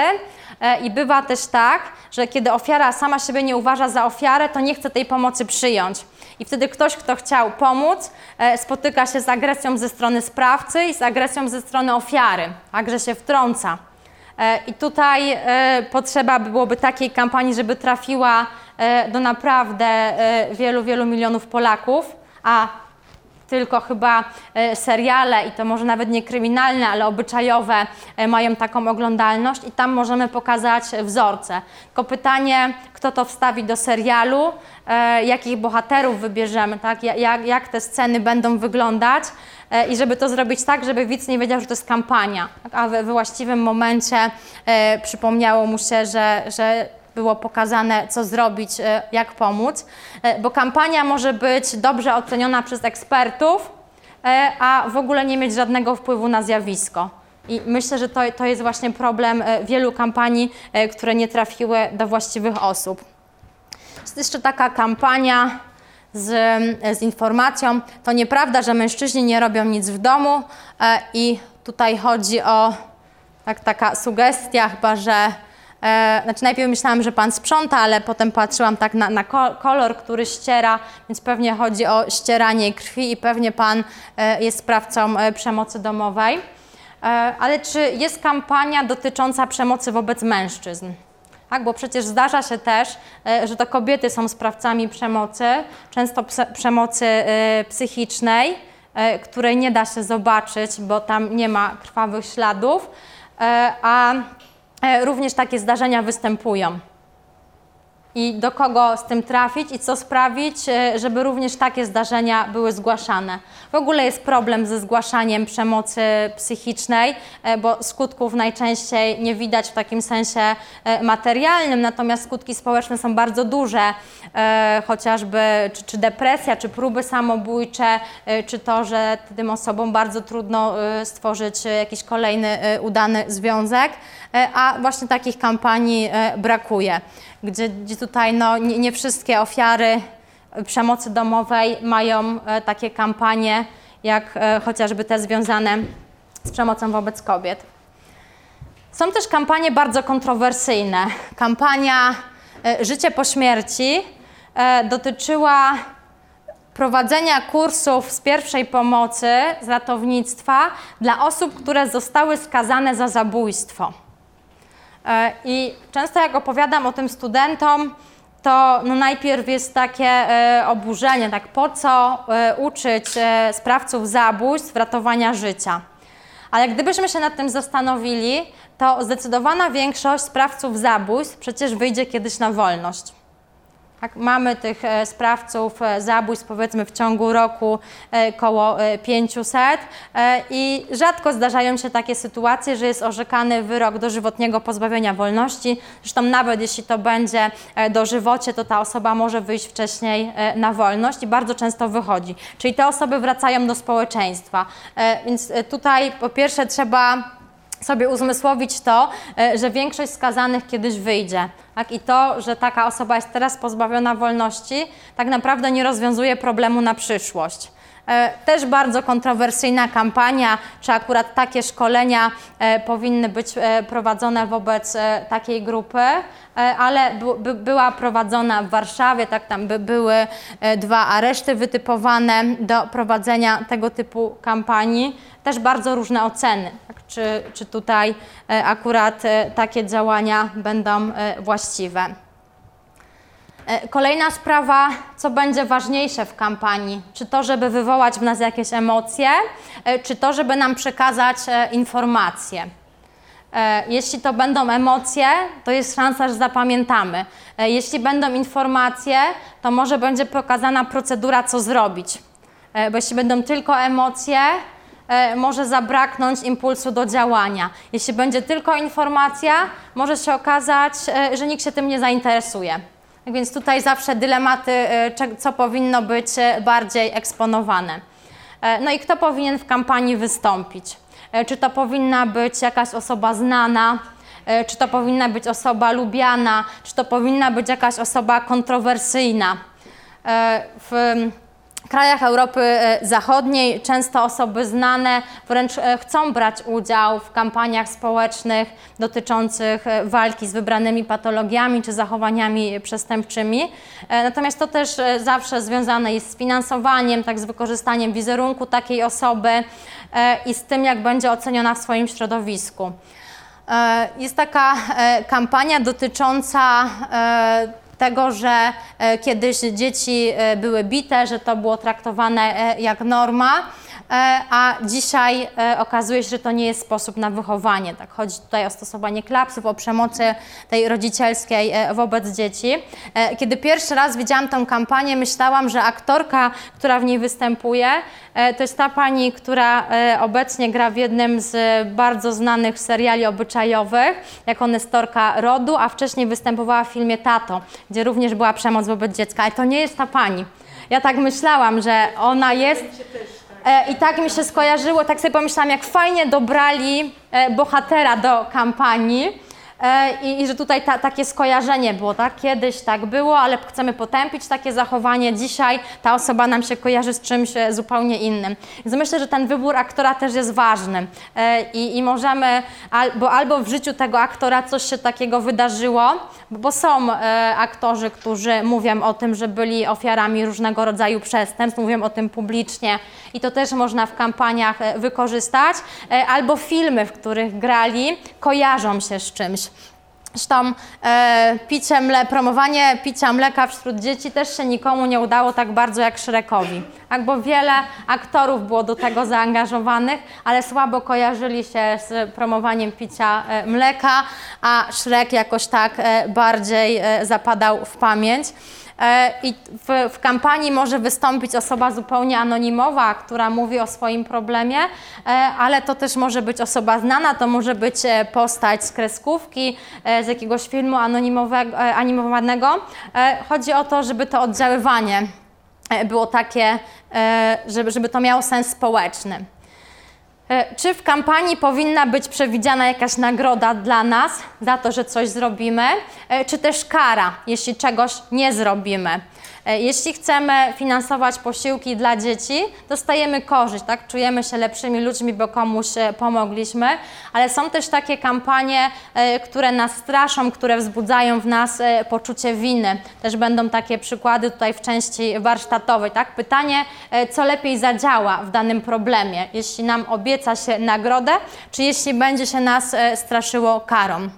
E, I bywa też tak, że kiedy ofiara sama siebie nie uważa za ofiarę, to nie chce tej pomocy przyjąć. I wtedy ktoś, kto chciał pomóc, e, spotyka się z agresją ze strony sprawcy i z agresją ze strony ofiary, także się wtrąca. E, I tutaj potrzeba byłoby takiej kampanii, żeby trafiła do naprawdę wielu, wielu milionów Polaków, a tylko chyba e, seriale i to może nawet nie kryminalne, ale obyczajowe e, mają taką oglądalność i tam możemy pokazać wzorce. Tylko pytanie, kto to wstawi do serialu, e, jakich bohaterów wybierzemy, tak? Ja- jak, jak te sceny będą wyglądać i żeby to zrobić tak, żeby widz nie wiedział, że to jest kampania, a we, właściwym momencie przypomniało mu się, że, że było pokazane, co zrobić, e, jak pomóc, E, bo kampania może być dobrze oceniona przez ekspertów, e, a w ogóle nie mieć żadnego wpływu na zjawisko. I myślę, że to, to jest właśnie problem wielu kampanii, które nie trafiły do właściwych osób. Jest jeszcze taka kampania z, z informacją, to nieprawda, że mężczyźni nie robią nic w domu i tutaj chodzi o tak, taka sugestia chyba, że e, znaczy najpierw myślałam, że pan sprząta, ale potem patrzyłam tak na, na ko- kolor, który ściera, więc pewnie chodzi o ścieranie krwi i pewnie pan e, jest sprawcą e, przemocy domowej. E, ale czy jest kampania dotycząca przemocy wobec mężczyzn? Tak, bo przecież zdarza się też, e, że to kobiety są sprawcami przemocy, często przemocy e, psychicznej, e, której nie da się zobaczyć, bo tam nie ma krwawych śladów, a również takie zdarzenia występują. I do kogo z tym trafić i co sprawić, e, żeby również takie zdarzenia były zgłaszane. W ogóle jest problem ze zgłaszaniem przemocy psychicznej, e, bo skutków najczęściej nie widać w takim sensie e, materialnym, natomiast skutki społeczne są bardzo duże, e, chociażby czy, czy depresja, czy próby samobójcze, e, czy to, że tym osobom bardzo trudno e, stworzyć e, jakiś kolejny e, udany związek, e, a właśnie takich kampanii e, brakuje, gdzie, gdzie tutaj no, nie, nie wszystkie ofiary przemocy domowej mają e, takie kampanie, jak e, chociażby te związane z przemocą wobec kobiet. Są też kampanie bardzo kontrowersyjne. Kampania e, Życie po śmierci e, dotyczyła prowadzenia kursów z pierwszej pomocy, z ratownictwa dla osób, które zostały skazane za zabójstwo. E, I często jak opowiadam o tym studentom, to no najpierw jest takie e, oburzenie, tak po co e, uczyć sprawców zabójstw ratowania życia. Ale gdybyśmy się nad tym zastanowili, to zdecydowana większość sprawców zabójstw przecież wyjdzie kiedyś na wolność. Tak, mamy tych e, sprawców e, zabójstw powiedzmy w ciągu roku e, koło e, 500 e, i rzadko zdarzają się takie sytuacje, że jest orzekany wyrok dożywotniego pozbawienia wolności. Zresztą nawet jeśli to będzie dożywocie, to ta osoba może wyjść wcześniej na wolność i bardzo często wychodzi. Czyli te osoby wracają do społeczeństwa. Więc tutaj po pierwsze trzeba sobie uzmysłowić to, że większość skazanych kiedyś wyjdzie. Tak? I to, że taka osoba jest teraz pozbawiona wolności, tak naprawdę nie rozwiązuje problemu na przyszłość. E, Też bardzo kontrowersyjna kampania, czy akurat takie szkolenia e, powinny być e, prowadzone wobec takiej grupy, ale by, była prowadzona w Warszawie, tak tam by, były dwa areszty wytypowane do prowadzenia tego typu kampanii. Też bardzo różne oceny? Czy, czy tutaj e, akurat e, takie działania będą e, właściwe. Kolejna sprawa, co będzie ważniejsze w kampanii? Czy to, żeby wywołać w nas jakieś emocje, czy to, żeby nam przekazać informacje? Jeśli to będą emocje, to jest szansa, że zapamiętamy. Jeśli będą informacje, to może będzie pokazana procedura, co zrobić. Bo jeśli będą tylko emocje, może zabraknąć impulsu do działania. Jeśli będzie tylko informacja, może się okazać, e, że nikt się tym nie zainteresuje. Tak Więc tutaj zawsze dylematy, e, co powinno być e, bardziej eksponowane. E, No i kto powinien w kampanii wystąpić? E, Czy to powinna być jakaś osoba znana, e, czy to powinna być osoba lubiana, czy to powinna być jakaś osoba kontrowersyjna. E, W krajach Europy e, Zachodniej często osoby znane wręcz e, chcą brać udział w kampaniach społecznych dotyczących e, walki z wybranymi patologiami czy zachowaniami przestępczymi. Natomiast to też zawsze związane jest z finansowaniem, tak z wykorzystaniem wizerunku takiej osoby i z tym, jak będzie oceniona w swoim środowisku. Jest taka kampania dotycząca tego, że e, kiedyś dzieci e, były bite, że to było traktowane e, jak norma, a dzisiaj e, okazuje się, że to nie jest sposób na wychowanie. Tak, chodzi tutaj o stosowanie klapsów, o przemocy tej rodzicielskiej e, wobec dzieci. E, Kiedy pierwszy raz widziałam tę kampanię, myślałam, że aktorka, która w niej występuje, e, to jest ta pani, która e, obecnie gra w jednym z bardzo znanych seriali obyczajowych, jako nestorka rodu, a wcześniej występowała w filmie Tato, gdzie również była przemoc wobec dziecka. Ale to nie jest ta pani. Ja tak myślałam, że ona jest. E, I tak mi się skojarzyło, tak sobie pomyślałam, jak fajnie dobrali e, bohatera do kampanii. E, I, I że tutaj ta, takie skojarzenie było, tak? Kiedyś tak było, ale chcemy potępić takie zachowanie. Dzisiaj ta osoba nam się kojarzy z czymś e, zupełnie innym. Więc myślę, że ten wybór aktora też jest ważny. E, I, i możemy, albo, albo w życiu tego aktora coś się takiego wydarzyło, bo są aktorzy, którzy mówią o tym, że byli ofiarami różnego rodzaju przestępstw, mówią o tym publicznie i to też można w kampaniach wykorzystać, albo filmy, w których grali, kojarzą się z czymś. Zresztą e, picie mle, promowanie picia mleka wśród dzieci też się nikomu nie udało tak bardzo jak Shrekowi. Tak, bo wiele aktorów było do tego zaangażowanych, ale słabo kojarzyli się z promowaniem picia e, mleka, a Shrek jakoś tak e, bardziej e, zapadał w pamięć. E, I w, w kampanii może wystąpić osoba zupełnie anonimowa, która mówi o swoim problemie, e, ale to też może być osoba znana, to może być e, postać z kreskówki, z jakiegoś filmu anonimowego, animowanego. Chodzi o to, żeby to oddziaływanie było takie, żeby, żeby to miało sens społeczny. E, Czy w kampanii powinna być przewidziana jakaś nagroda dla nas za to, że coś zrobimy, e, czy też kara, jeśli czegoś nie zrobimy? E, Jeśli chcemy finansować posiłki dla dzieci, dostajemy korzyść, tak? Czujemy się lepszymi ludźmi, bo komuś e, pomogliśmy, ale są też takie kampanie, e, które nas straszą, które wzbudzają w nas poczucie winy. Też będą takie przykłady tutaj w części warsztatowej, tak? Pytanie, co lepiej zadziała w danym problemie, jeśli nam obieca się nagrodę, czy jeśli będzie się nas straszyło karą.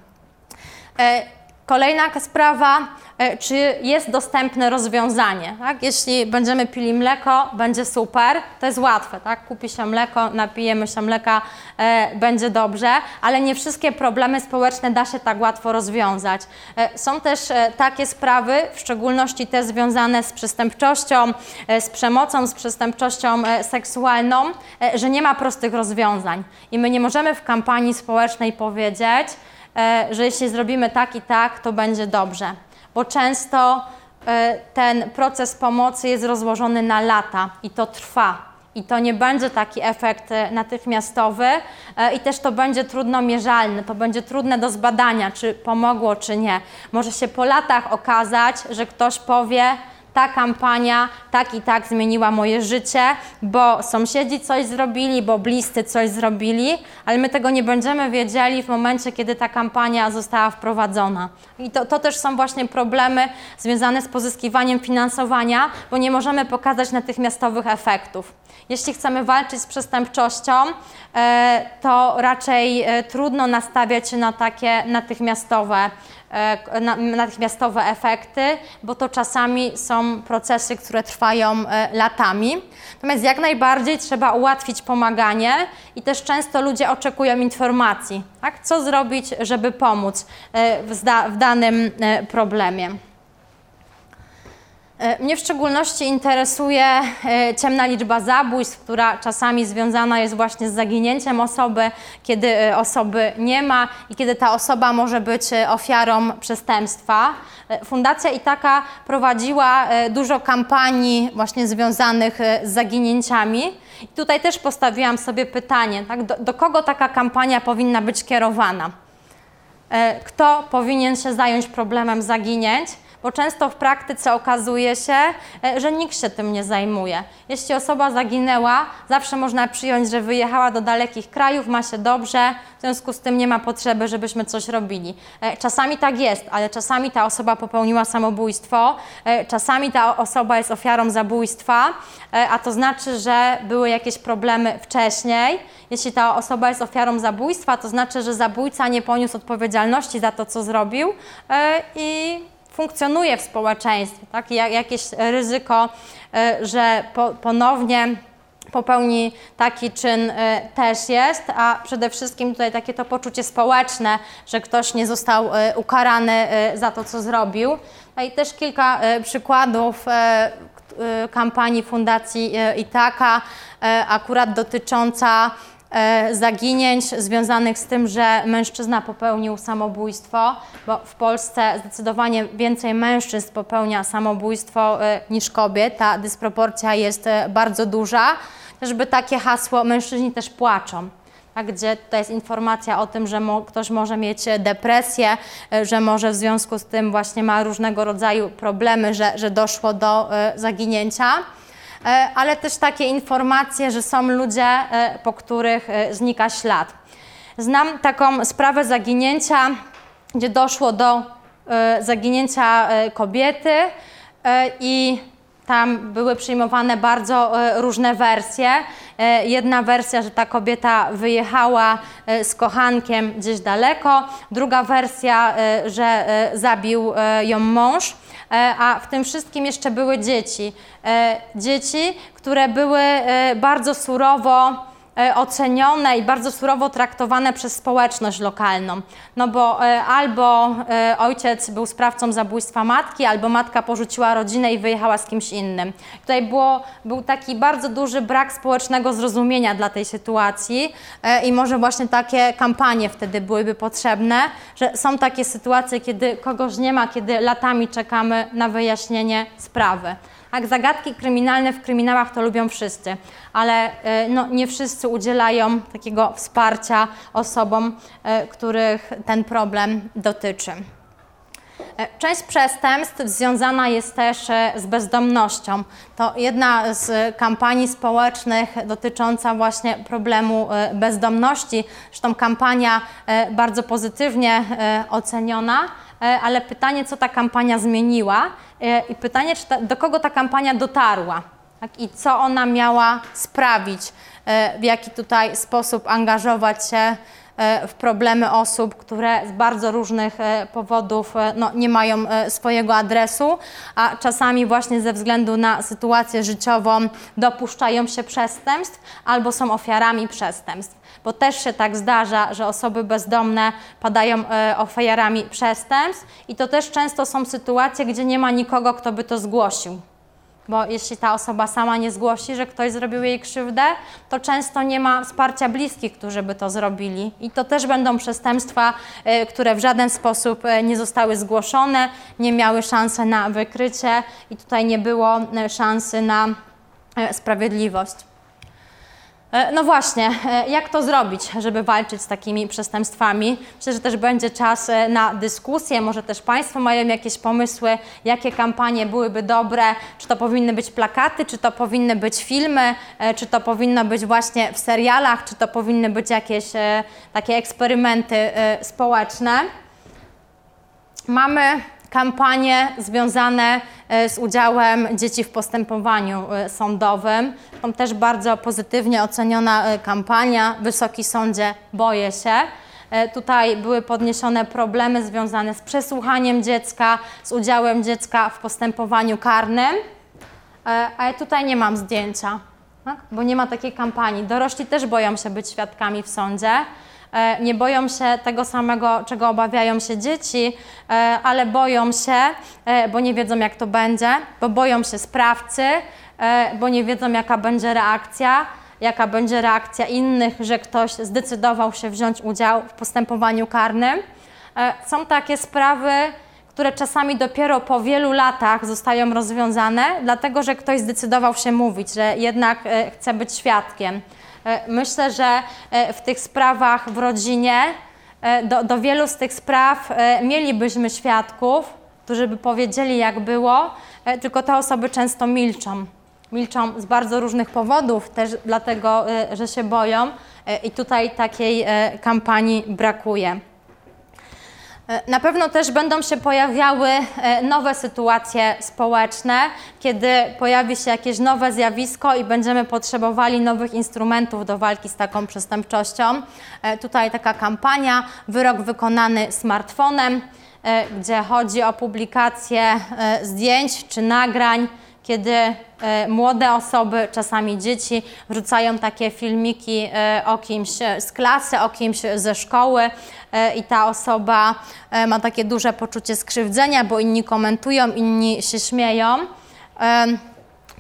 Kolejna sprawa, e, czy jest dostępne rozwiązanie. Tak? Jeśli będziemy pili mleko, będzie super, to jest łatwe. Tak? Kupi się mleko, napijemy się mleka, e, będzie dobrze, ale nie wszystkie problemy społeczne da się tak łatwo rozwiązać. E, są też e, takie sprawy, w szczególności te związane z przestępczością, e, z przemocą, z przestępczością e, seksualną, e, że nie ma prostych rozwiązań. I my nie możemy w kampanii społecznej powiedzieć, że jeśli zrobimy tak i tak, to będzie dobrze. Bo często e, ten proces pomocy jest rozłożony na lata i to trwa. I to nie będzie taki efekt e, natychmiastowy e, i też to będzie trudno mierzalne, to będzie trudne do zbadania, czy pomogło, czy nie. Może się po latach okazać, że ktoś powie, ta kampania tak i tak zmieniła moje życie, bo sąsiedzi coś zrobili, bo bliscy coś zrobili, ale my tego nie będziemy wiedzieli w momencie, kiedy ta kampania została wprowadzona. I to, to też są właśnie problemy związane z pozyskiwaniem finansowania, bo nie możemy pokazać natychmiastowych efektów. Jeśli chcemy walczyć z przestępczością, e, to raczej e, trudno nastawiać się na takie natychmiastowe na- natychmiastowe efekty, bo to czasami są procesy, które trwają e, latami. Natomiast jak najbardziej trzeba ułatwić pomaganie i też często ludzie oczekują informacji, tak? co zrobić, żeby pomóc e, w, w danym e, problemie. E, Mnie w szczególności interesuje e, ciemna liczba zabójstw, która czasami związana jest właśnie z zaginięciem osoby, kiedy e, osoby nie ma i kiedy ta osoba może być ofiarą przestępstwa. Fundacja Itaka prowadziła dużo kampanii właśnie związanych z zaginięciami. I tutaj też postawiłam sobie pytanie, tak, do, do kogo taka kampania powinna być kierowana? Kto powinien się zająć problemem zaginięć, bo często w praktyce okazuje się, e, że nikt się tym nie zajmuje. Jeśli osoba zaginęła, zawsze można przyjąć, że wyjechała do dalekich krajów, ma się dobrze, w związku z tym nie ma potrzeby, żebyśmy coś robili. E, Czasami tak jest, ale czasami ta osoba popełniła samobójstwo, e, czasami ta osoba jest ofiarą zabójstwa, a to znaczy, że były jakieś problemy wcześniej. Jeśli ta osoba jest ofiarą zabójstwa, to znaczy, że zabójca nie poniósł odpowiedzialności za to, co zrobił i funkcjonuje w społeczeństwie. Tak? Ja- Jakieś ryzyko, e, że po, ponownie popełni taki czyn e, też jest, a przede wszystkim tutaj takie to poczucie społeczne, że ktoś nie został e, ukarany za to, co zrobił. No i też kilka przykładów kampanii Fundacji Itaka, akurat dotycząca zaginięć związanych z tym, że mężczyzna popełnił samobójstwo, bo w Polsce zdecydowanie więcej mężczyzn popełnia samobójstwo e, niż kobiet. Ta dysproporcja jest e, bardzo duża. Żeby takie hasło, mężczyźni też płaczą. Tak, gdzie jest informacja o tym, że mo, ktoś może mieć e, depresję, e, że może w związku z tym właśnie ma różnego rodzaju problemy, że, że doszło do e, zaginięcia. E, ale też takie informacje, że są ludzie, e, po których e, znika ślad. Znam taką sprawę zaginięcia, gdzie doszło do zaginięcia kobiety i tam były przyjmowane bardzo różne wersje. Jedna wersja, że ta kobieta wyjechała z kochankiem gdzieś daleko, druga wersja, że zabił ją mąż. E, a w tym wszystkim jeszcze były dzieci. E, Dzieci, które były e, bardzo surowo ocenione i bardzo surowo traktowane przez społeczność lokalną. No bo e, albo e, ojciec był sprawcą zabójstwa matki, albo matka porzuciła rodzinę i wyjechała z kimś innym. Tutaj było, był taki bardzo duży brak społecznego zrozumienia dla tej sytuacji e, i może właśnie takie kampanie wtedy byłyby potrzebne, że są takie sytuacje, kiedy kogoś nie ma, kiedy latami czekamy na wyjaśnienie sprawy. Tak, zagadki kryminalne w kryminałach to lubią wszyscy, ale e, no, nie wszyscy udzielają takiego wsparcia osobom, e, których ten problem dotyczy. E, Część przestępstw związana jest też z bezdomnością. To jedna z kampanii społecznych dotycząca właśnie problemu bezdomności. Zresztą kampania bardzo pozytywnie oceniona, ale pytanie, co ta kampania zmieniła e, i pytanie, ta, do kogo ta kampania dotarła tak? i co ona miała sprawić. w jaki tutaj sposób angażować się w problemy osób, które z bardzo różnych powodów no, nie mają swojego adresu, a czasami właśnie ze względu na sytuację życiową dopuszczają się przestępstw albo są ofiarami przestępstw bo też się tak zdarza, że osoby bezdomne padają e, ofiarami przestępstw i to też często są sytuacje, gdzie nie ma nikogo, kto by to zgłosił. Bo jeśli ta osoba sama nie zgłosi, że ktoś zrobił jej krzywdę, to często nie ma wsparcia bliskich, którzy by to zrobili. I to też będą przestępstwa, e, które w żaden sposób e, nie zostały zgłoszone, nie miały szansy na wykrycie i tutaj nie było szansy na sprawiedliwość. E, no właśnie, e, jak to zrobić, żeby walczyć z takimi przestępstwami? Myślę, że też będzie czas e, na dyskusję. Może też Państwo mają jakieś pomysły, jakie kampanie byłyby dobre? Czy to powinny być plakaty, czy to powinny być filmy, czy to powinno być właśnie w serialach, czy to powinny być jakieś takie eksperymenty społeczne? Mamy kampanie związane e, z udziałem dzieci w postępowaniu e, sądowym. To też bardzo pozytywnie oceniona e, kampania. Wysoki Sądzie, boję się. Tutaj były podniesione problemy związane z przesłuchaniem dziecka, z udziałem dziecka w postępowaniu karnym. A ja tutaj nie mam zdjęcia, tak? bo nie ma takiej kampanii. Dorośli też boją się być świadkami w sądzie. E, nie boją się tego samego, czego obawiają się dzieci, e, ale boją się, e, bo nie wiedzą, jak to będzie, bo boją się sprawcy, bo nie wiedzą, jaka będzie reakcja, jaka będzie reakcja innych, że ktoś zdecydował się wziąć udział w postępowaniu karnym. Są takie sprawy, które czasami dopiero po wielu latach zostają rozwiązane, dlatego że ktoś zdecydował się mówić, że jednak chce być świadkiem. E, myślę, że e, w tych sprawach w rodzinie, e, do, do wielu z tych spraw mielibyśmy świadków, którzy by powiedzieli, jak było, tylko te osoby często milczą. Milczą z bardzo różnych powodów, też dlatego, że się boją, i tutaj takiej kampanii brakuje. E, na pewno też będą się pojawiały e, nowe sytuacje społeczne, kiedy pojawi się jakieś nowe zjawisko i będziemy potrzebowali nowych instrumentów do walki z taką przestępczością. E, tutaj taka kampania, wyrok wykonany smartfonem, gdzie chodzi o publikację zdjęć czy nagrań kiedy e, młode osoby, czasami dzieci, wrzucają takie filmiki e, o kimś z klasy, o kimś ze szkoły e, i ta osoba ma takie duże poczucie skrzywdzenia, bo inni komentują, inni się śmieją.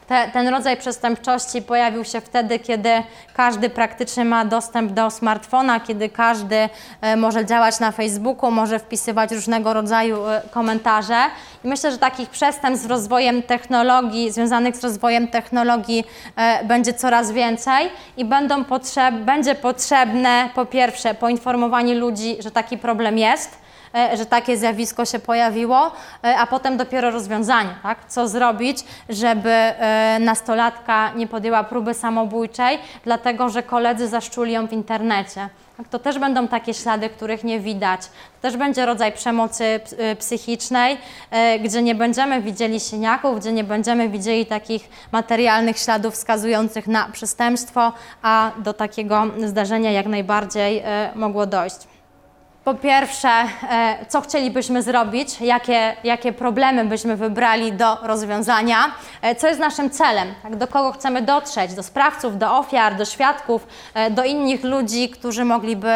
Te, ten rodzaj przestępczości pojawił się wtedy, kiedy każdy praktycznie ma dostęp do smartfona, kiedy każdy e, może działać na Facebooku, może wpisywać różnego rodzaju e, komentarze. I myślę, że takich przestępstw z rozwojem technologii, związanych z rozwojem technologii e, będzie coraz więcej i będą potrzeb, będzie potrzebne po pierwsze poinformowanie ludzi, że taki problem jest że takie zjawisko się pojawiło, e, a potem dopiero rozwiązanie, tak? co zrobić, żeby e, nastolatka nie podjęła próby samobójczej, dlatego że koledzy zaszczuli ją w internecie. Tak, to też będą takie ślady, których nie widać. To też będzie rodzaj przemocy psychicznej, gdzie nie będziemy widzieli siniaków, gdzie nie będziemy widzieli takich materialnych śladów wskazujących na przestępstwo, a do takiego zdarzenia jak najbardziej mogło dojść. Po pierwsze, e, co chcielibyśmy zrobić, jakie, jakie problemy byśmy wybrali do rozwiązania, e, co jest naszym celem, tak, do kogo chcemy dotrzeć, do sprawców, do ofiar, do świadków, e, do innych ludzi, którzy mogliby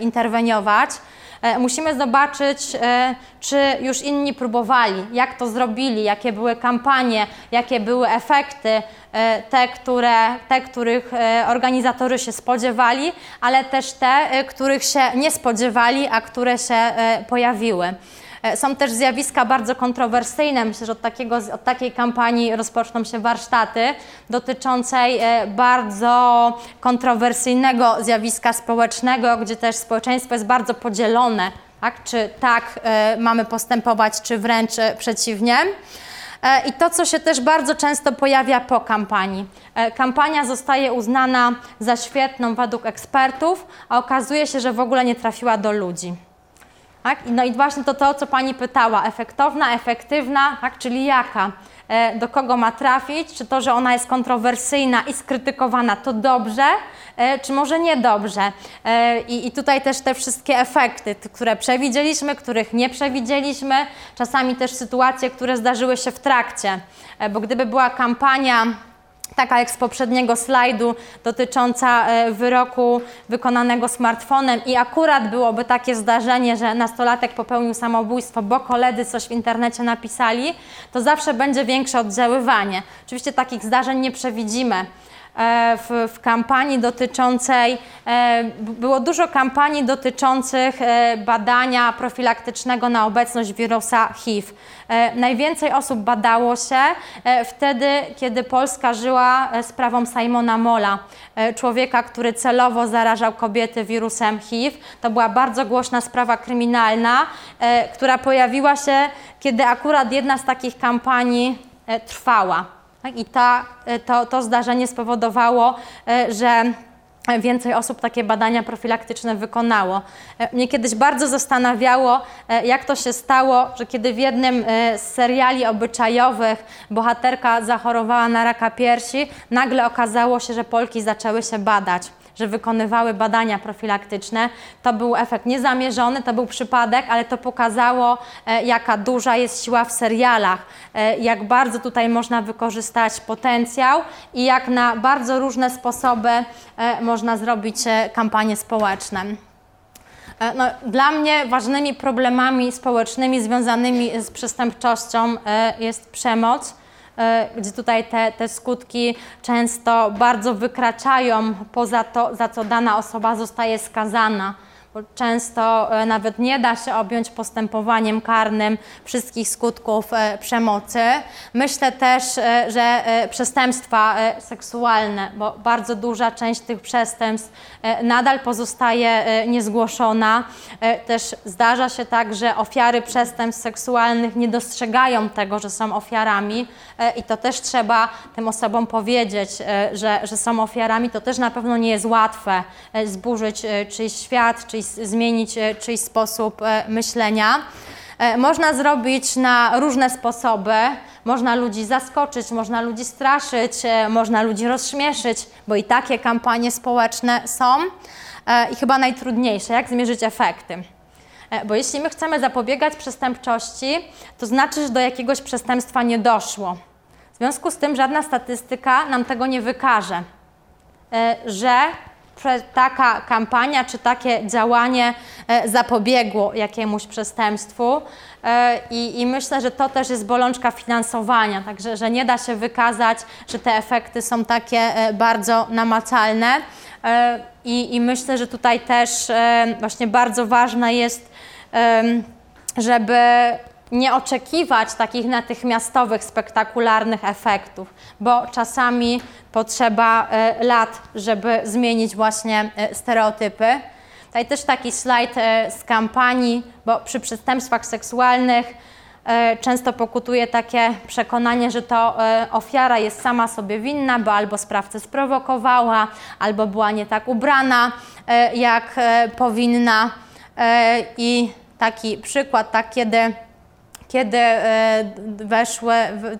interweniować. Musimy zobaczyć, czy już inni próbowali, jak to zrobili, jakie były kampanie, jakie były efekty, E, te, które, te, których e, organizatorzy się spodziewali, ale też te, e, których się nie spodziewali, a które się pojawiły. Są też zjawiska bardzo kontrowersyjne. Myślę, że od, takiego, od takiej kampanii rozpoczną się warsztaty dotyczącej bardzo kontrowersyjnego zjawiska społecznego, gdzie też społeczeństwo jest bardzo podzielone. Tak? Czy tak mamy postępować, czy wręcz przeciwnie. E, I to, co się też bardzo często pojawia po kampanii. E, kampania zostaje uznana za świetną według ekspertów, a okazuje się, że w ogóle nie trafiła do ludzi. Tak? No i właśnie to to, co Pani pytała, efektowna, efektywna, tak? czyli jaka? e, do kogo ma trafić, czy to, że ona jest kontrowersyjna i skrytykowana, to dobrze, e, czy może niedobrze. E, I, I tutaj też te wszystkie efekty, które przewidzieliśmy, których nie przewidzieliśmy, czasami też sytuacje, które zdarzyły się w trakcie, bo gdyby była kampania taka jak z poprzedniego slajdu dotycząca e, wyroku wykonanego smartfonem i akurat byłoby takie zdarzenie, że nastolatek popełnił samobójstwo, bo koledzy coś w internecie napisali, to zawsze będzie większe oddziaływanie. Oczywiście takich zdarzeń nie przewidzimy. E, W, w kampanii dotyczącej, e, było dużo kampanii dotyczących e, badania profilaktycznego na obecność wirusa HIV. Najwięcej osób badało się wtedy, kiedy Polska żyła sprawą Simona Mola, człowieka, który celowo zarażał kobiety wirusem HIV. To była bardzo głośna sprawa kryminalna, która pojawiła się, kiedy akurat jedna z takich kampanii trwała. Tak? I ta, e, to, to zdarzenie spowodowało, e, że więcej osób takie badania profilaktyczne wykonało. E, Mnie kiedyś bardzo zastanawiało, jak to się stało, że kiedy w jednym z seriali obyczajowych bohaterka zachorowała na raka piersi, nagle okazało się, że Polki zaczęły się badać że wykonywały badania profilaktyczne. To był efekt niezamierzony, to był przypadek, ale to pokazało, e, jaka duża jest siła w serialach, e, jak bardzo tutaj można wykorzystać potencjał i jak na bardzo różne sposoby e, można zrobić kampanie społeczne. No, dla mnie ważnymi problemami społecznymi związanymi z przestępczością jest przemoc, gdzie tutaj te, te skutki często bardzo wykraczają poza to, za co dana osoba zostaje skazana. Bo często e, nawet nie da się objąć postępowaniem karnym wszystkich skutków e, przemocy. Myślę też, e, że przestępstwa seksualne, bo bardzo duża część tych przestępstw nadal pozostaje niezgłoszona. Też zdarza się tak, że ofiary przestępstw seksualnych nie dostrzegają tego, że są ofiarami i to też trzeba tym osobom powiedzieć, że, że są ofiarami. To też na pewno nie jest łatwe zburzyć czyjś świat, czyjś, zmienić e, czyjś sposób e, myślenia. E, Można zrobić na różne sposoby. Można ludzi zaskoczyć, można ludzi straszyć, można ludzi rozśmieszyć, bo i takie kampanie społeczne są. I chyba najtrudniejsze, jak zmierzyć efekty. Bo jeśli my chcemy zapobiegać przestępczości, to znaczy, że do jakiegoś przestępstwa nie doszło. W związku z tym żadna statystyka nam tego nie wykaże, że taka kampania czy takie działanie e, zapobiegło jakiemuś przestępstwu. E, I, I myślę, że to też jest bolączka finansowania, także że nie da się wykazać, że te efekty są takie e, bardzo namacalne. I, I myślę, że tutaj też właśnie bardzo ważne jest, żeby nie oczekiwać takich natychmiastowych, spektakularnych efektów, bo czasami potrzeba e, lat, żeby zmienić właśnie e, stereotypy. Tutaj też taki slajd e, z kampanii, bo przy przestępstwach seksualnych często pokutuje takie przekonanie, że to ofiara jest sama sobie winna, bo albo sprawcę sprowokowała, albo była nie tak ubrana, jak powinna. I taki przykład, tak kiedy kiedy e, weszły,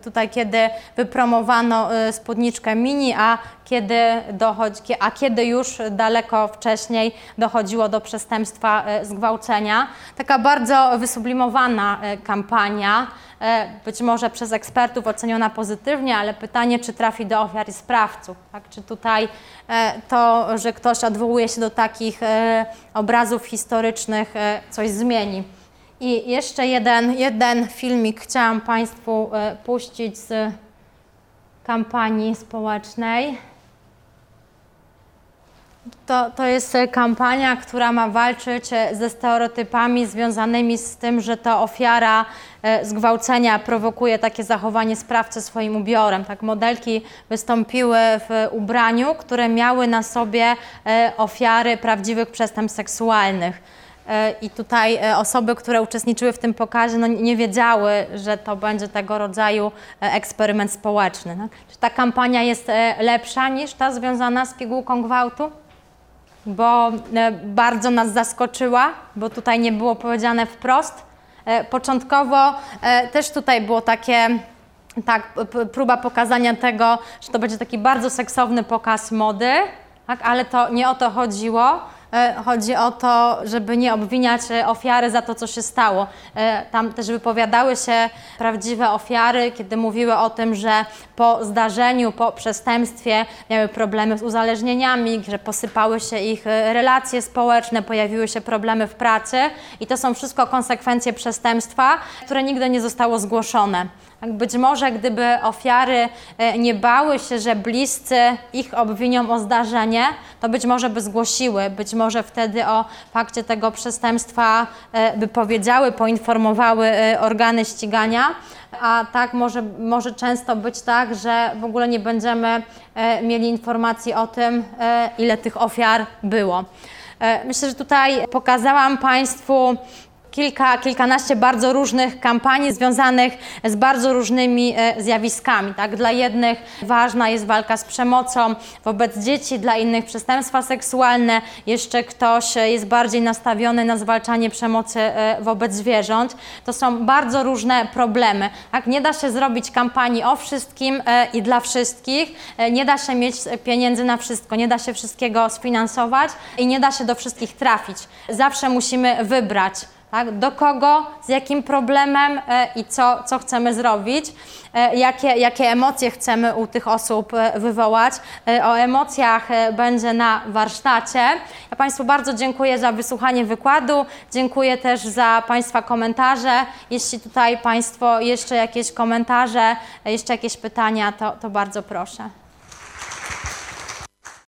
tutaj kiedy wypromowano e, spódniczkę mini, a kiedy, dochodzi, a kiedy już daleko wcześniej dochodziło do przestępstwa e, zgwałcenia. Taka bardzo wysublimowana kampania, być może przez ekspertów oceniona pozytywnie, ale pytanie, czy trafi do ofiar i sprawców. Tak? Czy tutaj to, że ktoś odwołuje się do takich obrazów historycznych, coś zmieni. I jeszcze jeden, jeden filmik chciałam Państwu e, puścić z kampanii społecznej. To, to jest kampania, która ma walczyć e, ze stereotypami związanymi z tym, że to ofiara e, zgwałcenia prowokuje takie zachowanie sprawcy swoim ubiorem. Tak, modelki wystąpiły w ubraniu, które miały na sobie ofiary prawdziwych przestępstw seksualnych. E, I tutaj e, osoby, które uczestniczyły w tym pokazie, no nie wiedziały, że to będzie tego rodzaju e, eksperyment społeczny. No. Czy ta kampania jest lepsza niż ta związana z pigułką gwałtu? Bo bardzo nas zaskoczyła, bo tutaj nie było powiedziane wprost. Początkowo też tutaj było takie tak, próba pokazania tego, że to będzie taki bardzo seksowny pokaz mody, tak, ale to nie o to chodziło. E, Chodzi o to, żeby nie obwiniać e, ofiary za to, co się stało. E, Tam też wypowiadały się prawdziwe ofiary, kiedy mówiły o tym, że po zdarzeniu, po przestępstwie miały problemy z uzależnieniami, że posypały się ich relacje społeczne, pojawiły się problemy w pracy i to są wszystko konsekwencje przestępstwa, które nigdy nie zostało zgłoszone. Tak, Być może gdyby ofiary e, nie bały się, że bliscy ich obwinią o zdarzenie, to być może by zgłosiły, być może wtedy o fakcie tego przestępstwa e, by powiedziały, poinformowały e, organy ścigania, a tak może, może często być tak, że w ogóle nie będziemy mieli informacji o tym, ile tych ofiar było. Myślę, że tutaj pokazałam Państwu kilka, kilkanaście bardzo różnych kampanii związanych z bardzo różnymi e, zjawiskami. Tak? Dla jednych ważna jest walka z przemocą wobec dzieci, dla innych przestępstwa seksualne, jeszcze ktoś e, jest bardziej nastawiony na zwalczanie przemocy e, wobec zwierząt. To są bardzo różne problemy. Tak? Nie da się zrobić kampanii o wszystkim i dla wszystkich, nie da się mieć pieniędzy na wszystko, nie da się wszystkiego sfinansować i nie da się do wszystkich trafić. Zawsze musimy wybrać tak? do kogo, z jakim problemem e, i co, co chcemy zrobić, e, jakie, jakie emocje chcemy u tych osób e, wywołać. O emocjach będzie na warsztacie. Ja Państwu bardzo dziękuję za wysłuchanie wykładu, dziękuję też za Państwa komentarze. Jeśli tutaj Państwo jeszcze jakieś komentarze, jeszcze jakieś pytania, to, to bardzo proszę.